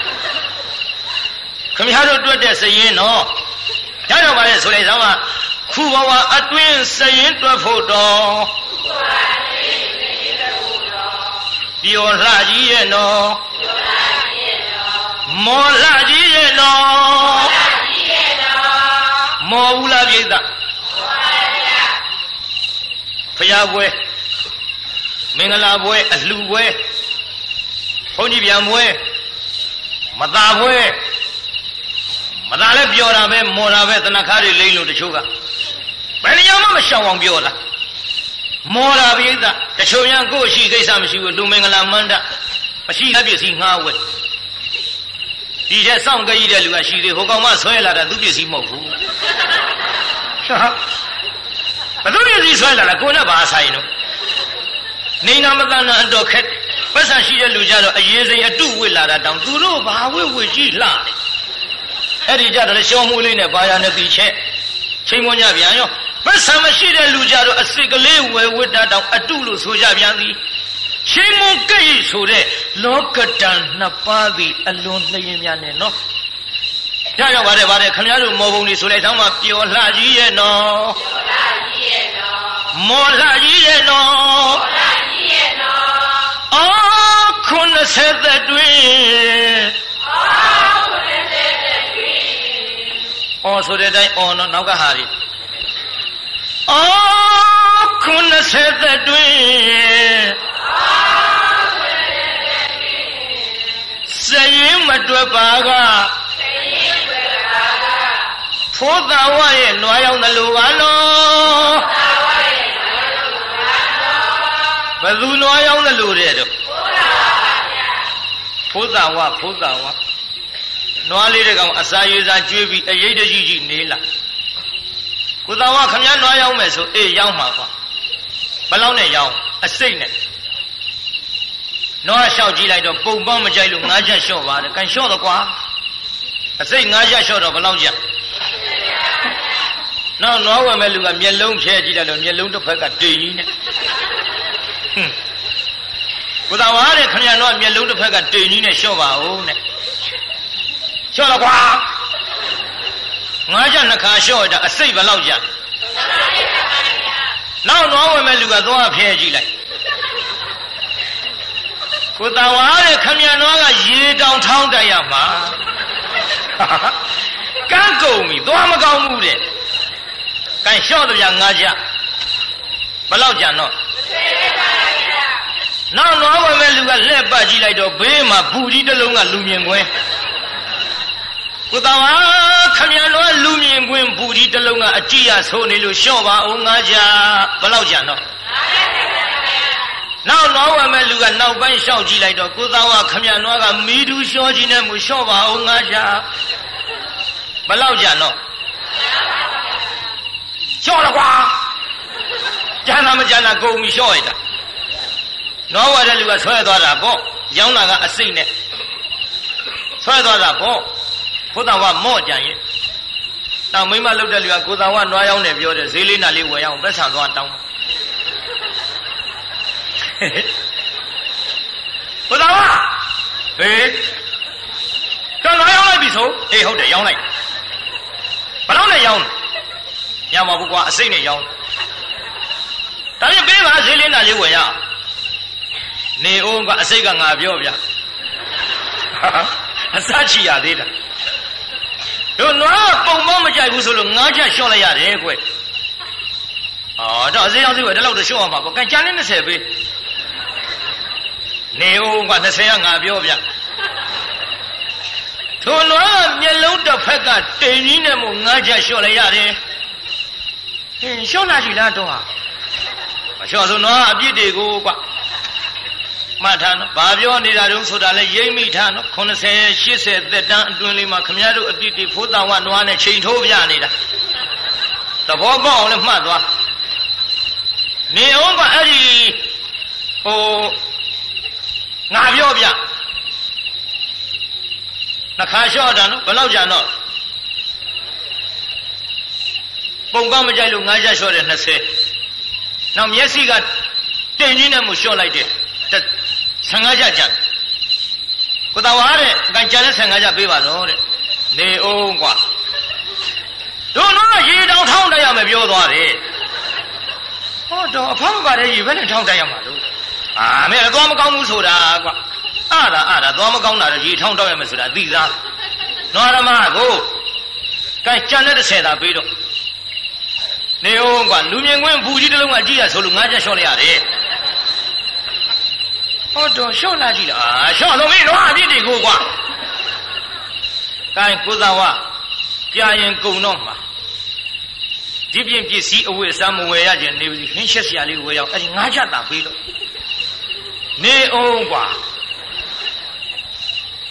ခမရတို့တွေ့တဲ့စရင်တော့ ရတော့ပါလေဆိုလိုက်သမ်းမှာခုဘဝအတွင်းစရင်တွက်ဖို့တော့ပျော်လှကြီးရဲ့နော်မော်လှကြီးရဲ့နော်မော်ဘူးလားပြိဿဖရာပွဲမင်္ဂလာပွဲအလှပွဲဘုန်းကြီးပြန်ပွဲမသာပွဲ မသာလည်းပြောတာပဲမော်တာပဲတဏခါတွေလိမ့်လို့တချို့ကဘယ်နေရာမှမရှောင်အောင်ပြောတာမော်တာပိဋကတချို့များကိုယ့်ရှိကိစ္စမရှိဘူးလူမင်္ဂလာမန္တမရှိတဲ့ပစ္စည်းငှားဝဲဒီတဲ့စောင့်ကြည့်တဲ့လူကရှိသေးဟိုကောင်မဆွဲလာတာသူပစ္စည်းမဟုတ်ဘူးဘသူပစ္စည်းဆွဲလာတာကိုနဲ့ဘာဆိုင်တော့နေနာမတန်နာအတော်ခက်ပတ်စံရှိတဲ့လူကြတော့အရေးစိမ်အတုဝစ်လာတာတောင်သူတို့ဘာဝစ်ဝစ်ကြည့်လှ အဲ့ဒီကြတော့ရှောမှုလေးနဲ့ဘာယာနဲ့တီချက်ချိန်မွန်ကြပြန်ရောပတ်စံမရှိတဲ့လူကြတော့အစစ်ကလေးဝယ်ဝစ်တာတောင်အတုလို့ဆိုကြပြန်သည်ချိန်မွန်ကြိတ်ဆိုတဲ့လောကတန်နှစ်ပါးသည်အလွန်လျင်များနဲ့နော်ရရောက်ပါတယ်ပါတယ်ခမရတို့မော်ပုံလေးဆိုလိုက်သောင်းမှာပျော်လှကြီးရဲ့နော်မော်လှကြီးရဲ့နော်အော်ခုနှစ်ဆက်သက်တွင် အော်ဆိုတဲ့အတိုင်းအော်နော်နောက်ကဟာရီအော်ခုနှစ်ဆက်သက်တွင်စရင်မတွက်ပါကဖိုးသာဝရဲ့နွားရောက်တယ်လို့ပါနော်ဘယ်သူနွားရောက်တယ်လို့တဲ့တော့ဖိုးသာဝဖိုးသာဝ နွားလေးတကောင်အစာရွေးစားကျွေးပြီးအရေးတကြီးကြီးနေလာကိုသာဝခမည်းနွားရောက်မယ်ဆိုအေးရောက်မှာကွာဘလောက်နဲ့ရောက်အစိတ်နဲ့နွားလျှောက်ကြည့်လိုက်တော့ပုံပန်းမကြိုက်လို့ငါးချက်လျှော့ပါတယ်ကန်လျှော့တော့ကွာအစိတ်ငါးချက်လျှော့တော့ဘလောက်ကြနောက်နွားဝယ်မဲ့လူကမျက်လုံးဖြဲကြည့်တယ်လို့မျက်လုံးတစ်ဖက်ကတိမ်ကြီးနဲ့ဟွန်းကိုသာဝါတဲ့ခဏတော့မျက်လုံးတစ်ဖက်ကတိမ်ကြီးနဲ့လျှော့ပါဦးနဲ့ လျှော့တော့ကွာငါးချက်နှစ်ခါလျှော့တာအစိတ်ဘယ်လောက်ကြနောက်နွားဝယ်မဲ့လူကသွားဖြဲကြည့်လိုက်ကိုသာဝါတဲ့ခမရနွားကရေတောင်ထောင်းတိုက်ရမှာကန်းကုန်ပြီသွားမကောင်းဘူးတဲ့ကန်လျှော့တော့ပြငါးကြဘလောက်ကြံတော့နောက်နွားဝယ်မဲ့လူကလှည့်ပတ်ကြည့်လိုက်တော့ဘေးမှာဘူကြီးတစ်လုံးကလူမြင်ကွင်း ကိုတော်ဟာခမရတော်လူမြင်ကွင်းဘူကြီးတစ်လုံးကအကြည့်ရဆိုးနေလို့လျှော့ပါအောင်ငါးကြဘလောက်ကြံတော့နောက်တော့ဝယ်မဲ့လူကနောက်ပိုင်းလျှောက်ကြည့်လိုက်တော့ကိုသားဝခမရနွားကမီးတူလျှောကြီးနဲ့မူလျှော့ပါအောင်ငါရှာဘလောက်ကြံတော့လျှော့တော့ကွာကျန်တာမကျန်တာကုန်ပြီလျှော့ရတာနွားဝယ်တဲ့လူကဆွဲသွားတာပေါ့ရောင်းတာကအစိတ်နဲ့ဆွဲသွားတာပေါ့ ဖိုးတန်ဝမော့ကြံရင်တောင်မိမလုတ်တဲ့လူကကိုတန်ဝနွားရောက်နေပြောတယ်ဈေးလေးနာလေးဝယ်ရအောင်ပတ်ဆံသွားတောင်းကိုတန်ဝဟေးတော့နွားရောက်လိုက်ပြီဆိုအေးဟုတ်တယ်ရောက်လိုက်ဘယ်တော့နဲ့ရောက်ညမှာဘူးကွာအစိတ်နဲ့ရောက်ဒါပြင်ပေးပါဈေးလေးနာလေးဝယ်ရအောင်နေအောင်ကအစိတ်ကငါပြောဗျာအစချီရသေးတာ တို့နွားပုံမောမကြိုက်ဘူးဆိုလို့ငါးချက်လျှော့လိုက်ရတယ်ကွအော်တော့အစင်းအောင်စီဝယ်ဒီလောက်တော့လျှော့အောင်ပါပေါ့ကန်ချန်လေး20ပေးနေအောင်က20ကငါပြောဗျထိုနွားကမျက်လုံးတစ်ဖက်ကတိမ်ကြီးနဲ့မို့ငါးချက်လျှော့လိုက်ရတယ်ဟင်လျှော့လာရှိလားတော့ဟာမလျှော့ဆိုနွားအပြစ်တွေကိုကွ မှတ်ထားနော်။ဘာပြောနေတာတုံးဆိုတာလဲရိပ်မိထားနော်။80 80သက်တမ်းအတွင်းလေးမှာခမည်းတော်အပြစ်တွေဖိုးတောင်ဝနွားနဲ့ချိန်ထိုးပြနေတာ။သဘောပေါက်အောင်လည်းမှတ်သွား။နေအောင်ကအဲ့ဒီဟိုငါပြောပြနှခါလျှော့တာနော်ဘယ်လောက်ကြာတော့ပုံကမကြိုက်လို့ငါးချက်လျှော့တယ်20နောက်မျက်စိကတိမ်ကြီးနဲ့မှလျှော့လိုက်တယ် 15ကြကြကိုတော်ဝါတဲ့အကန်ကြတဲ့15ကြပေးပါတော့တဲ့နေအောင်ကွာတို့တော့ရေတောင်ထောင်းတက်ရမယ်ပြောသွားတယ်ဟောတော့အဖောင်းပါတဲ့ရေဘယ်နဲ့ထောင်းတက်ရမှာလို့အာမင်းလည်းသွားမကောင်းဘူးဆိုတာကွာအာတာအာတာသွားမကောင်းတာတော့ရေထောင်းတက်ရမယ်ဆိုတာသိသားနောရမကိုကန်ကြတဲ့30တာပေးတော့နေအောင်ကွာလူမြင်ကွင်းဘူးကြီးတစ်လုံးကကြည့်ရဆိုလို့ငါးချက်လျှော့လိုက်ရတယ် ဟောတော့လျှော့လာကြည့်လားအာလျှော့လို့မင်းတော့အပြစ်တွေကိုကွာကိုင်းကိုသာဝကြာရင်ကုံတော့မှာဒီပြင်ပစ္စည်းအဝတ်အစားမဝယ်ရခြင်းနေပြီဟင်းချက်စရာလေးဝယ်ရောက်အဲ့ဒီငါးချက်တာပေးတော့နေအောင်ကွာ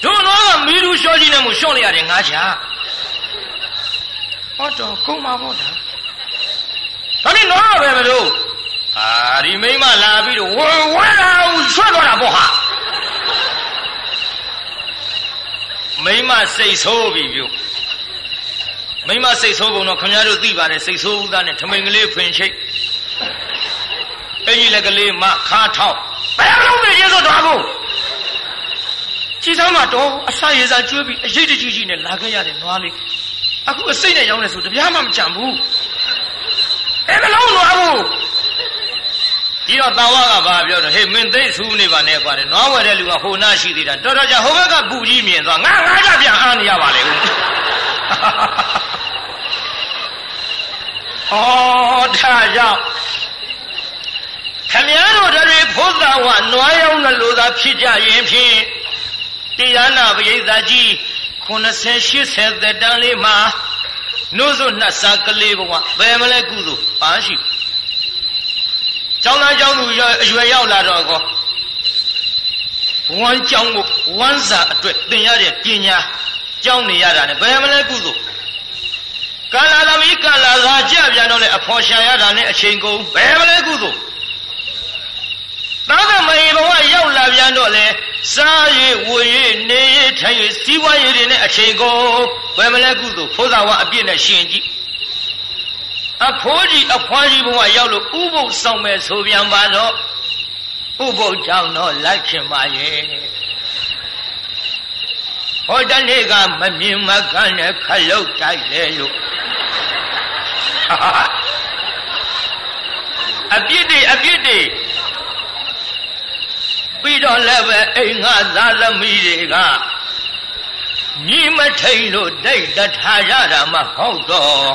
တို့တော့ကမီးလူလျှော့ကြီးနဲ့မို့လျှော့လိုက်ရတယ်ငါးချက်ဟောတော့ကုံမှာပေါ့ဒါဒါနဲ့တော့ပဲမလို့ အာဒီမိမလာပြီးတော့ဝဝဲတာဆွဲသွားတာပေါ့ဟာမိမစိတ်ဆိုးပြီပြုမိမစိတ်ဆိုးပုံတော့ခင်ဗျားတို့သိပါတယ်စိတ်ဆိုးဦးသားနဲ့ထမိန်ကလေးဖင်ချိတ်အင်ကြီးလက်ကလေးမခါထောက်ဘယ်လိုလဲကျေးဇူးတော်ဘူးကြည်သားမတော်အစာရေစာကျွေးပြီးအရေးတကြီးကြီးနဲ့လာခဲ့ရတဲ့နွားလေးအခုအစိတ်နဲ့ရောင်းနေဆိုတပြားမှမကြံဘူးအဲမလုံးနွားဘူး ဒီတော့တာဝကဘာပြောတော့ဟေးမင်းသိဆူးနေပါနဲ့ကွာတဲ့နွားဝယ်တဲ့လူကဟိုနာရှိသေးတာတော်တော်ကြာဟိုဘက်ကပူကြီးမြင်သွားငါငါကြပြန်အားနေရပါလေဦးဩဒါကြောင့်ခမည်းတော်တွေဖို့သာဝနွားရောင်းလို့သာဖြစ်ကြရင်ဖြင့်တရားနာပရိသတ်ကြီး90 80သက်တန်းလေးမှာနို့ဆိုနှတ်စားကလေးဘဝဘယ်မလဲကုသိုလ်ပါရှိ ကျောင်းသားကျောင်းသူအရွယ်ရောက်လာတော့ကောဝမ်းကျောင်းကိုဝမ်းစာအတွက်သင်ရတဲ့ပညာကျောင်းနေရတာနဲ့ဘယ်မလဲကုသိုလ်ကာလာသမီးကာလာသာကြပြန်တော့လေအဖော်ရှာရတာနဲ့အချိန်ကုန်ဘယ်မလဲကုသိုလ်သာသမယေဘဝရောက်လာပြန်တော့လေစားရည်ဝေရည်နေရည်ထိုင်ရည်စီးပွားရေးတွေနဲ့အချိန်ကုန်ဘယ်မလဲကုသိုလ်ဖိုးသာဝအပြည့်နဲ့ရှင်ကြည့် အဖိုးကြီးအဖွားကြီးဘုံကရောက်လို့ဥပုပ်ဆောင်မဲ့ဆိုပြန်ပါတော့ဥပုပ်ကြောင့်တော့လိုက်ခင်ပါရဲ့ဟောတနေ့ကမမြင်မကန်းနဲ့ခလုတ်တိုက်လေလို့အပြစ်တွေအပြစ်တွေပြီးတော့လည်းပဲအိမ်ငါသားသမီးတွေကညီမထိန်လို့ဒိတ်တထားရတာမဟုတ်တော့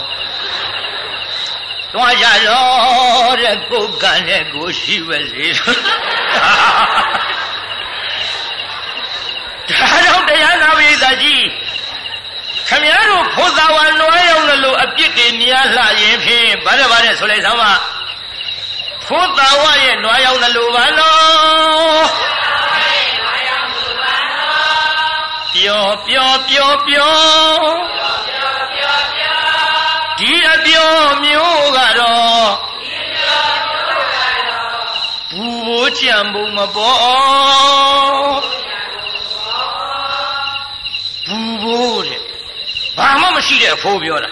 သွားကြရောတဲ့ကိုကံနဲ့ကိုရှိပဲလေဒါတော့တရားနာပိသကြီးခမည်းတော်ဖိုးသာဝနွားရောက်လို့အပြစ်တွေများလှရင်ဖြင့်ဗါတယ်ဗါတယ်ဆိုလိုက်သမ်းပါဖိုးသာဝရဲ့နွားရောက်လို့ပါနော်ပျော်ပျော်ပျော်ပျော် ဒီအပြောမျိုးကတော့ဘူဘိုးကြံပုံမပေါ်ဘူဘိုးတဲ့ဘာမှမရှိတဲ့အဖိုးပြောတာ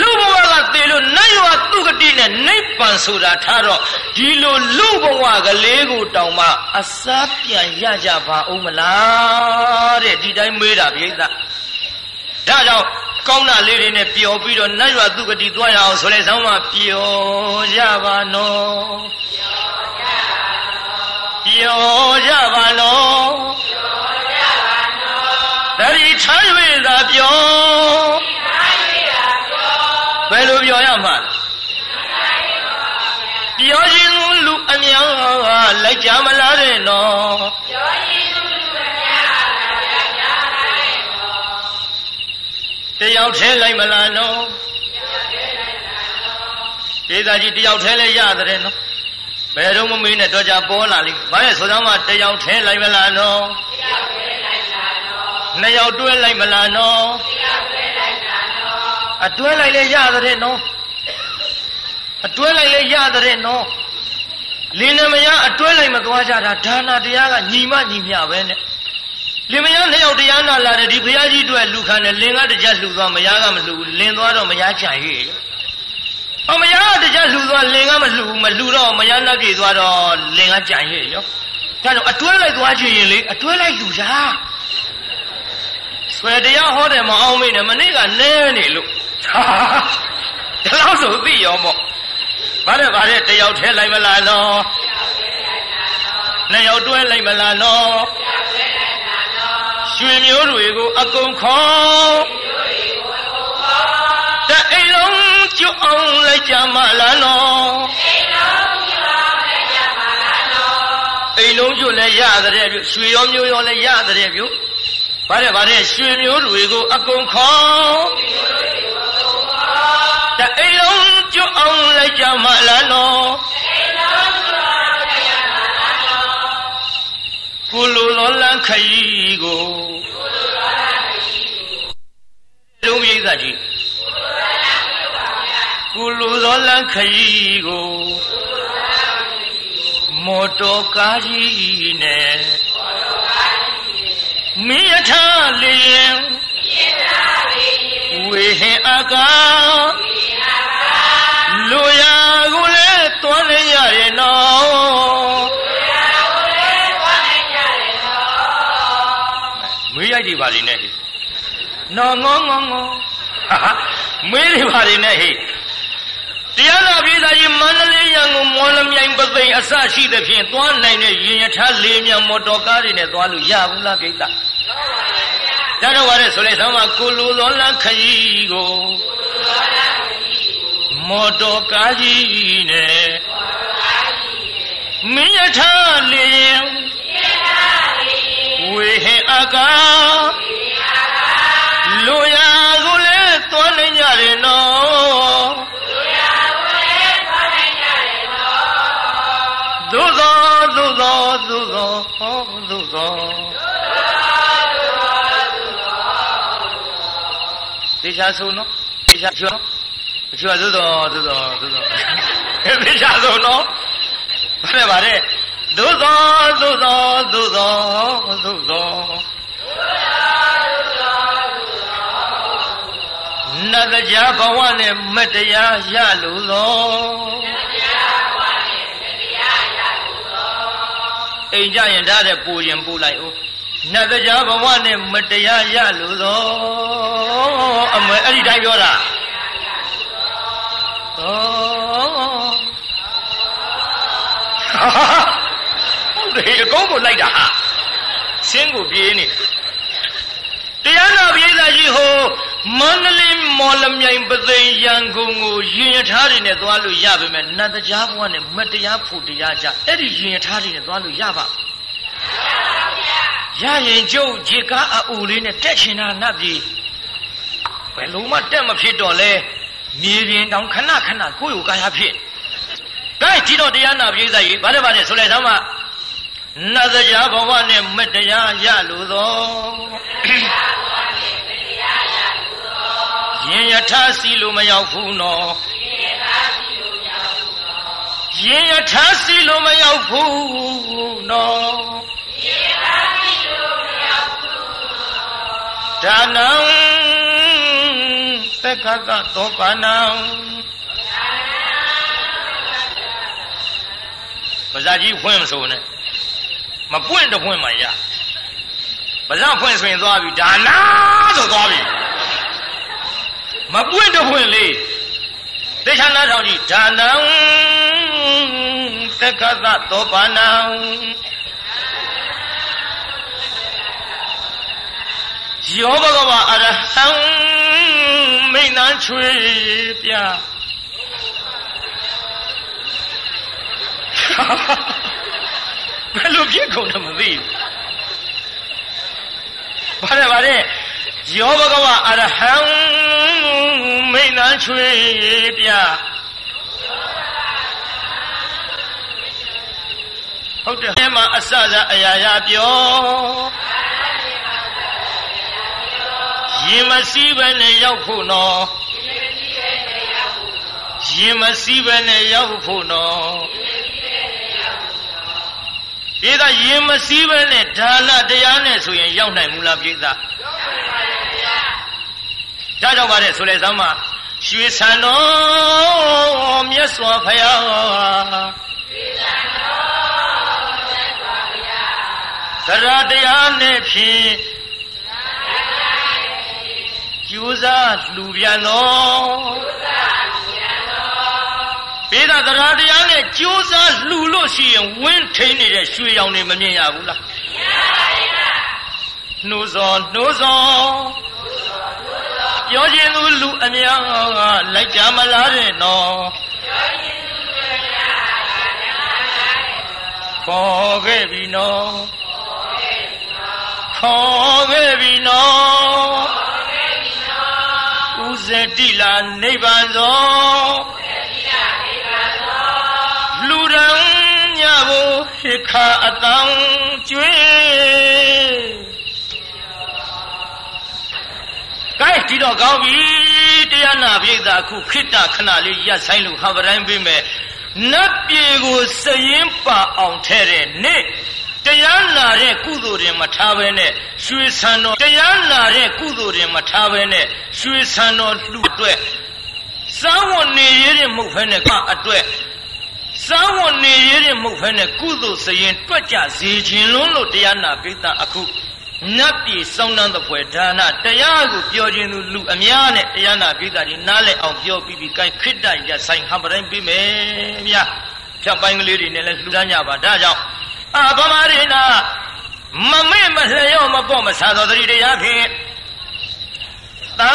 လူဘဝကသေလို့နတ်ရွာသူကတိနဲ့နိဗ္ဗာန်ဆိုတာထားတော့ဒီလိုလူဘဝကလေးကိုတောင်မှအစားပြန်ရကြပါဦးမလားတဲ့ဒီတိုင်းမေးတာပြိဿ ဒါကြောင့်ကောင်းတာလေးတွေနဲ့ပျော်ပြီးတော့နတ်ရွာသူကတိသွားရအောင်ဆိုလဲဆောင်းမပျော်ကြပါနော်ပျော်ကြပါနော်တတိထား၍သာပျော်ဘယ်လိုပျော်ရမှာလဲပျော်ခြင်းလူအများလိုက်ကြမလားတဲ့နော် ယောက်ထဲလိုက်မလားနော်ဒေသကြီးတယောက်ထဲလဲရတဲ့နော်ဘယ်တော့မမေးနဲ့တော့ကြပေါ်လာလိမ့်ဘာလဲဆိုတော့မှတယောက်ထဲလိုက်မလားနော်နှစ်ယောက်တွဲလိုက်မလားနော်အတွဲလိုက်လဲရတဲ့နော်အတွဲလိုက်လဲရတဲ့နော်လင်းနေမရအတွဲလိုက်မသွားကြတာဒါနာတရားကညီမညီမျှပဲနဲ့ လင်မယားနှစ်ယောက်တရားနာလာတယ်ဒီဘုရားကြီးတို့လူခံတယ်လင်ကတကြလှူသွားမယားကမလှူဘူးလင်သွားတော့မယားချန်ရဲ့အမယားတကြလှူသွားလင်ကမလှူဘူးမလှူတော့မယားနှက်ပြေသွားတော့လင်ကကြံရဲ့ရောဒါတော့အတွဲလိုက်သွားချင်ရင်လေအတွဲလိုက်လူစားဆွေတရားဟောတယ်မအောင်မေးနဲ့မနေ့ကနဲနေလို့ဒါတော့ဆိုသိရောမို့ဗါတဲ့ဗါတဲ့တယောက်ထဲလိုက်မလားနော်နှစ်ယောက်တွဲလိုက်မလားနော် ရွှေမျိုးတွေကိုအကုန်ခေါ်တအိမ်လုံးကျွအောင်လိုက်ကြမလားနော်အိမ်လုံးကျွလည်းရတဲ့ပြုရွှေရောမျိုးရောလည်းရတဲ့ပြုဗါတဲ့ဗါတဲ့ရွှေမျိုးတွေကိုအကုန်ခေါ်တအိမ်လုံးကျွအောင်လိုက်ကြမလားနော် ကိုလိုသောလမ်းခရီးကိုတုံးရိပ်သာကြီးကိုလိုသောလမ်းခရီးကိုမော်တော်ကားကြီးနဲ့မင်းရထားလျင်ဝေဟင်အကာလူရာကိုလည်းတွန်းနေရရဲ့နော် မေးရိုက်ဒီပါလိနဲ့ဟိနော်ငေါငေါငေါမေးဒီပါလိနဲ့ဟိတရားနာပြည်သားကြီးမန္တလေးရန်ကုန်မော်လမြိုင်ပသိမ်အစရှိသဖြင့်သွားနိုင်တဲ့ရင်ရထားလေးမြန်မော်တော်ကားတွေနဲ့သွားလို့ရဘူးလားပြိတ္တာဒါတော့ပါလေဆိုလိုက်သမ်းမှာကိုလူသောလခရီးကိုမော်တော်ကားကြီးနဲ့မင်းရထားလေးရင် ဝေဟင်အကာလူရာကိုလည်းသွားနိုင်ကြတယ်နော်သို့သောသို့သောသို့သောဟောသို့သောတေချာဆိုနော်တေချာပြောအချွတ်သို့သောသို့သောသို့သောတေချာဆိုနော်ဗါတယ်ဗါတယ် သို့သောသို့သောသို့သောသို့သောနတ်တရားဘဝနဲ့မတရားရလို့သောအိမ်ကြရင်ဒါတဲ့ပူရင်ပူလိုက်ဦးနတ်တရားဘဝနဲ့မတရားရလို့သောအမေအဲ့ဒီတိုင်းပြောတာသော ဟုတ်တယ်အကုန်ကိုလိုက်တာဟာဆင်းကိုပြေးနေတရားနာပြည်သားကြီးဟိုမန္တလေးမော်လမြိုင်ပသိမ်ရန်ကုန်ကိုရင်ရထားတွေနဲ့သွားလို့ရပါမယ်နတ်တရားဘဝနဲ့မတရားဖို့တရားကြအဲ့ဒီရင်ရထားတွေနဲ့သွားလို့ရပါရရင်ကျုပ်ခြေကားအူလေးနဲ့တက်ချင်တာနတ်ပြည်ဘယ်လုံးမတက်မဖြစ်တော့လဲမြေပြင်တောင်ခဏခဏကိုယ့်ကိုယ်ကာယဖြစ်ဒါဒီတော့တရားနာပြည်သားကြီးဗါတယ်ဗါတယ်ဆိုလိုက်သမ်းမ နတ်တရားဘဝနဲ့မတရားရလို့သောရင်ယထာစီလို့မရောက်ဘူးနော်ရင်ယထာစီလို့မရောက်ဘူးနော်ဒါနံက္ခကသောပါဏံပါဇာကြီးဖွင့်မဆိုနဲ့ မပွင့်တော့ဖွင့်မှရပါဇာဖွင့်ဆိုရင်သွားပြီဒါနာဆိုသွားပြီမပွင့်တော့ဖွင့်လေသေချာနာထောင်ကြည့်ဒါနံသက္ကသသောပါဏံယောဘဂဝအရဟံမိန်နှချွေပြ ဘယ်လိုဖြစ်ကုန်တယ်မသိဘူးဘာလဲဘာလဲယောဘဂဝအရဟံမိန်နှချွေပြဟုတ်တယ်အဲမှာအစစအရာရာပြောရင်မစည်းပဲနဲ့ရောက်ဖို့နော်ရင်မစည်းပဲနဲ့ရောက်ဖို့နော် ပြေသာရင်မစည်းပဲနဲ့ဒါနတရားနဲ့ဆိုရင်ရောက်နိုင်မူလားပြေသာရောက်ပါရဲ့ဒါကြောင့်ပါတဲ့ဆိုလေသမ်းမရွှေဆန်တော်မြတ်စွာဘုရားရွှေဆန်တော်မြတ်စွာဘုရားသရတရားနဲ့ဖြင့်ကျိုးစားလှူပြန်တော် ဘေးသာတရားတရားနဲ့ကြိုးစားလှူလို့ရှိရင်ဝင်းထိန်နေတဲ့ရွှေရောင်တွေမမြင်ရဘူးလားမြင်ပါပါဗျာနှိုးစောနှိုးစောပြောခြင်းသူလူအများကလိုက်ကြမလားတဲ့နော်ပြောခြင်းသူလူအများကလိုက်ကြမလားတဲ့ခေါ်ခဲ့ပြီနော်ခေါ်ခဲ့ပြီနော်ဥဇတိလာနိဗ္ဗာန်သောလူ ရန်ညဖို့ဟိခာအတန်ကျွေးကဲဒီတော့ကောင်းပြီတရားနာပြိဿအခုခိတ္တခဏလေးရပ်ဆိုင်လို့ဟာပတိုင်းပေးမယ်နတ်ပြေကိုစရင်ပါအောင်ထဲတဲ့နေ့တရားနာတဲ့ကုသိုလ်တွေမထားဘဲနဲ့ရွှေဆံတော်တရားနာတဲ့ကုသိုလ်တွေမထားဘဲနဲ့ရွှေဆံတော်လူအတွက်စောင်းဝင်နေရတဲ့မဟုတ်ဘဲနဲ့ကအတွက် စောင်းဝင်နေရတဲ့မဟုတ်ဘဲနဲ့ကုသိုလ်စရင်တွက်ကြစေခြင်းလုံးလို့တရားနာပိသအခုနတ်ပြည်စောင်းတန်းတဲ့ဖွယ်ဒါနတရားကိုပြောခြင်းသူလူအများနဲ့တရားနာပိသဒီနားလဲအောင်ပြောပြီးပြီးကိုင်ခစ်တရဆိုင်ဟံပတိုင်းပြီးမယ်ဗျာဖြတ်ပိုင်းကလေးတွေနဲ့လည်းလှူဒန်းကြပါဒါကြောင့်အာဗမာရိနာမမေ့မလျော့မပေါ့မဆာတော်တတိတရားဖြင့်တံ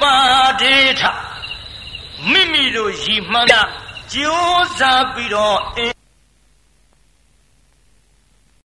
ပါတိထမိမိတို့ရည်မှန်းတာ ကြိုးစားပြီးတော့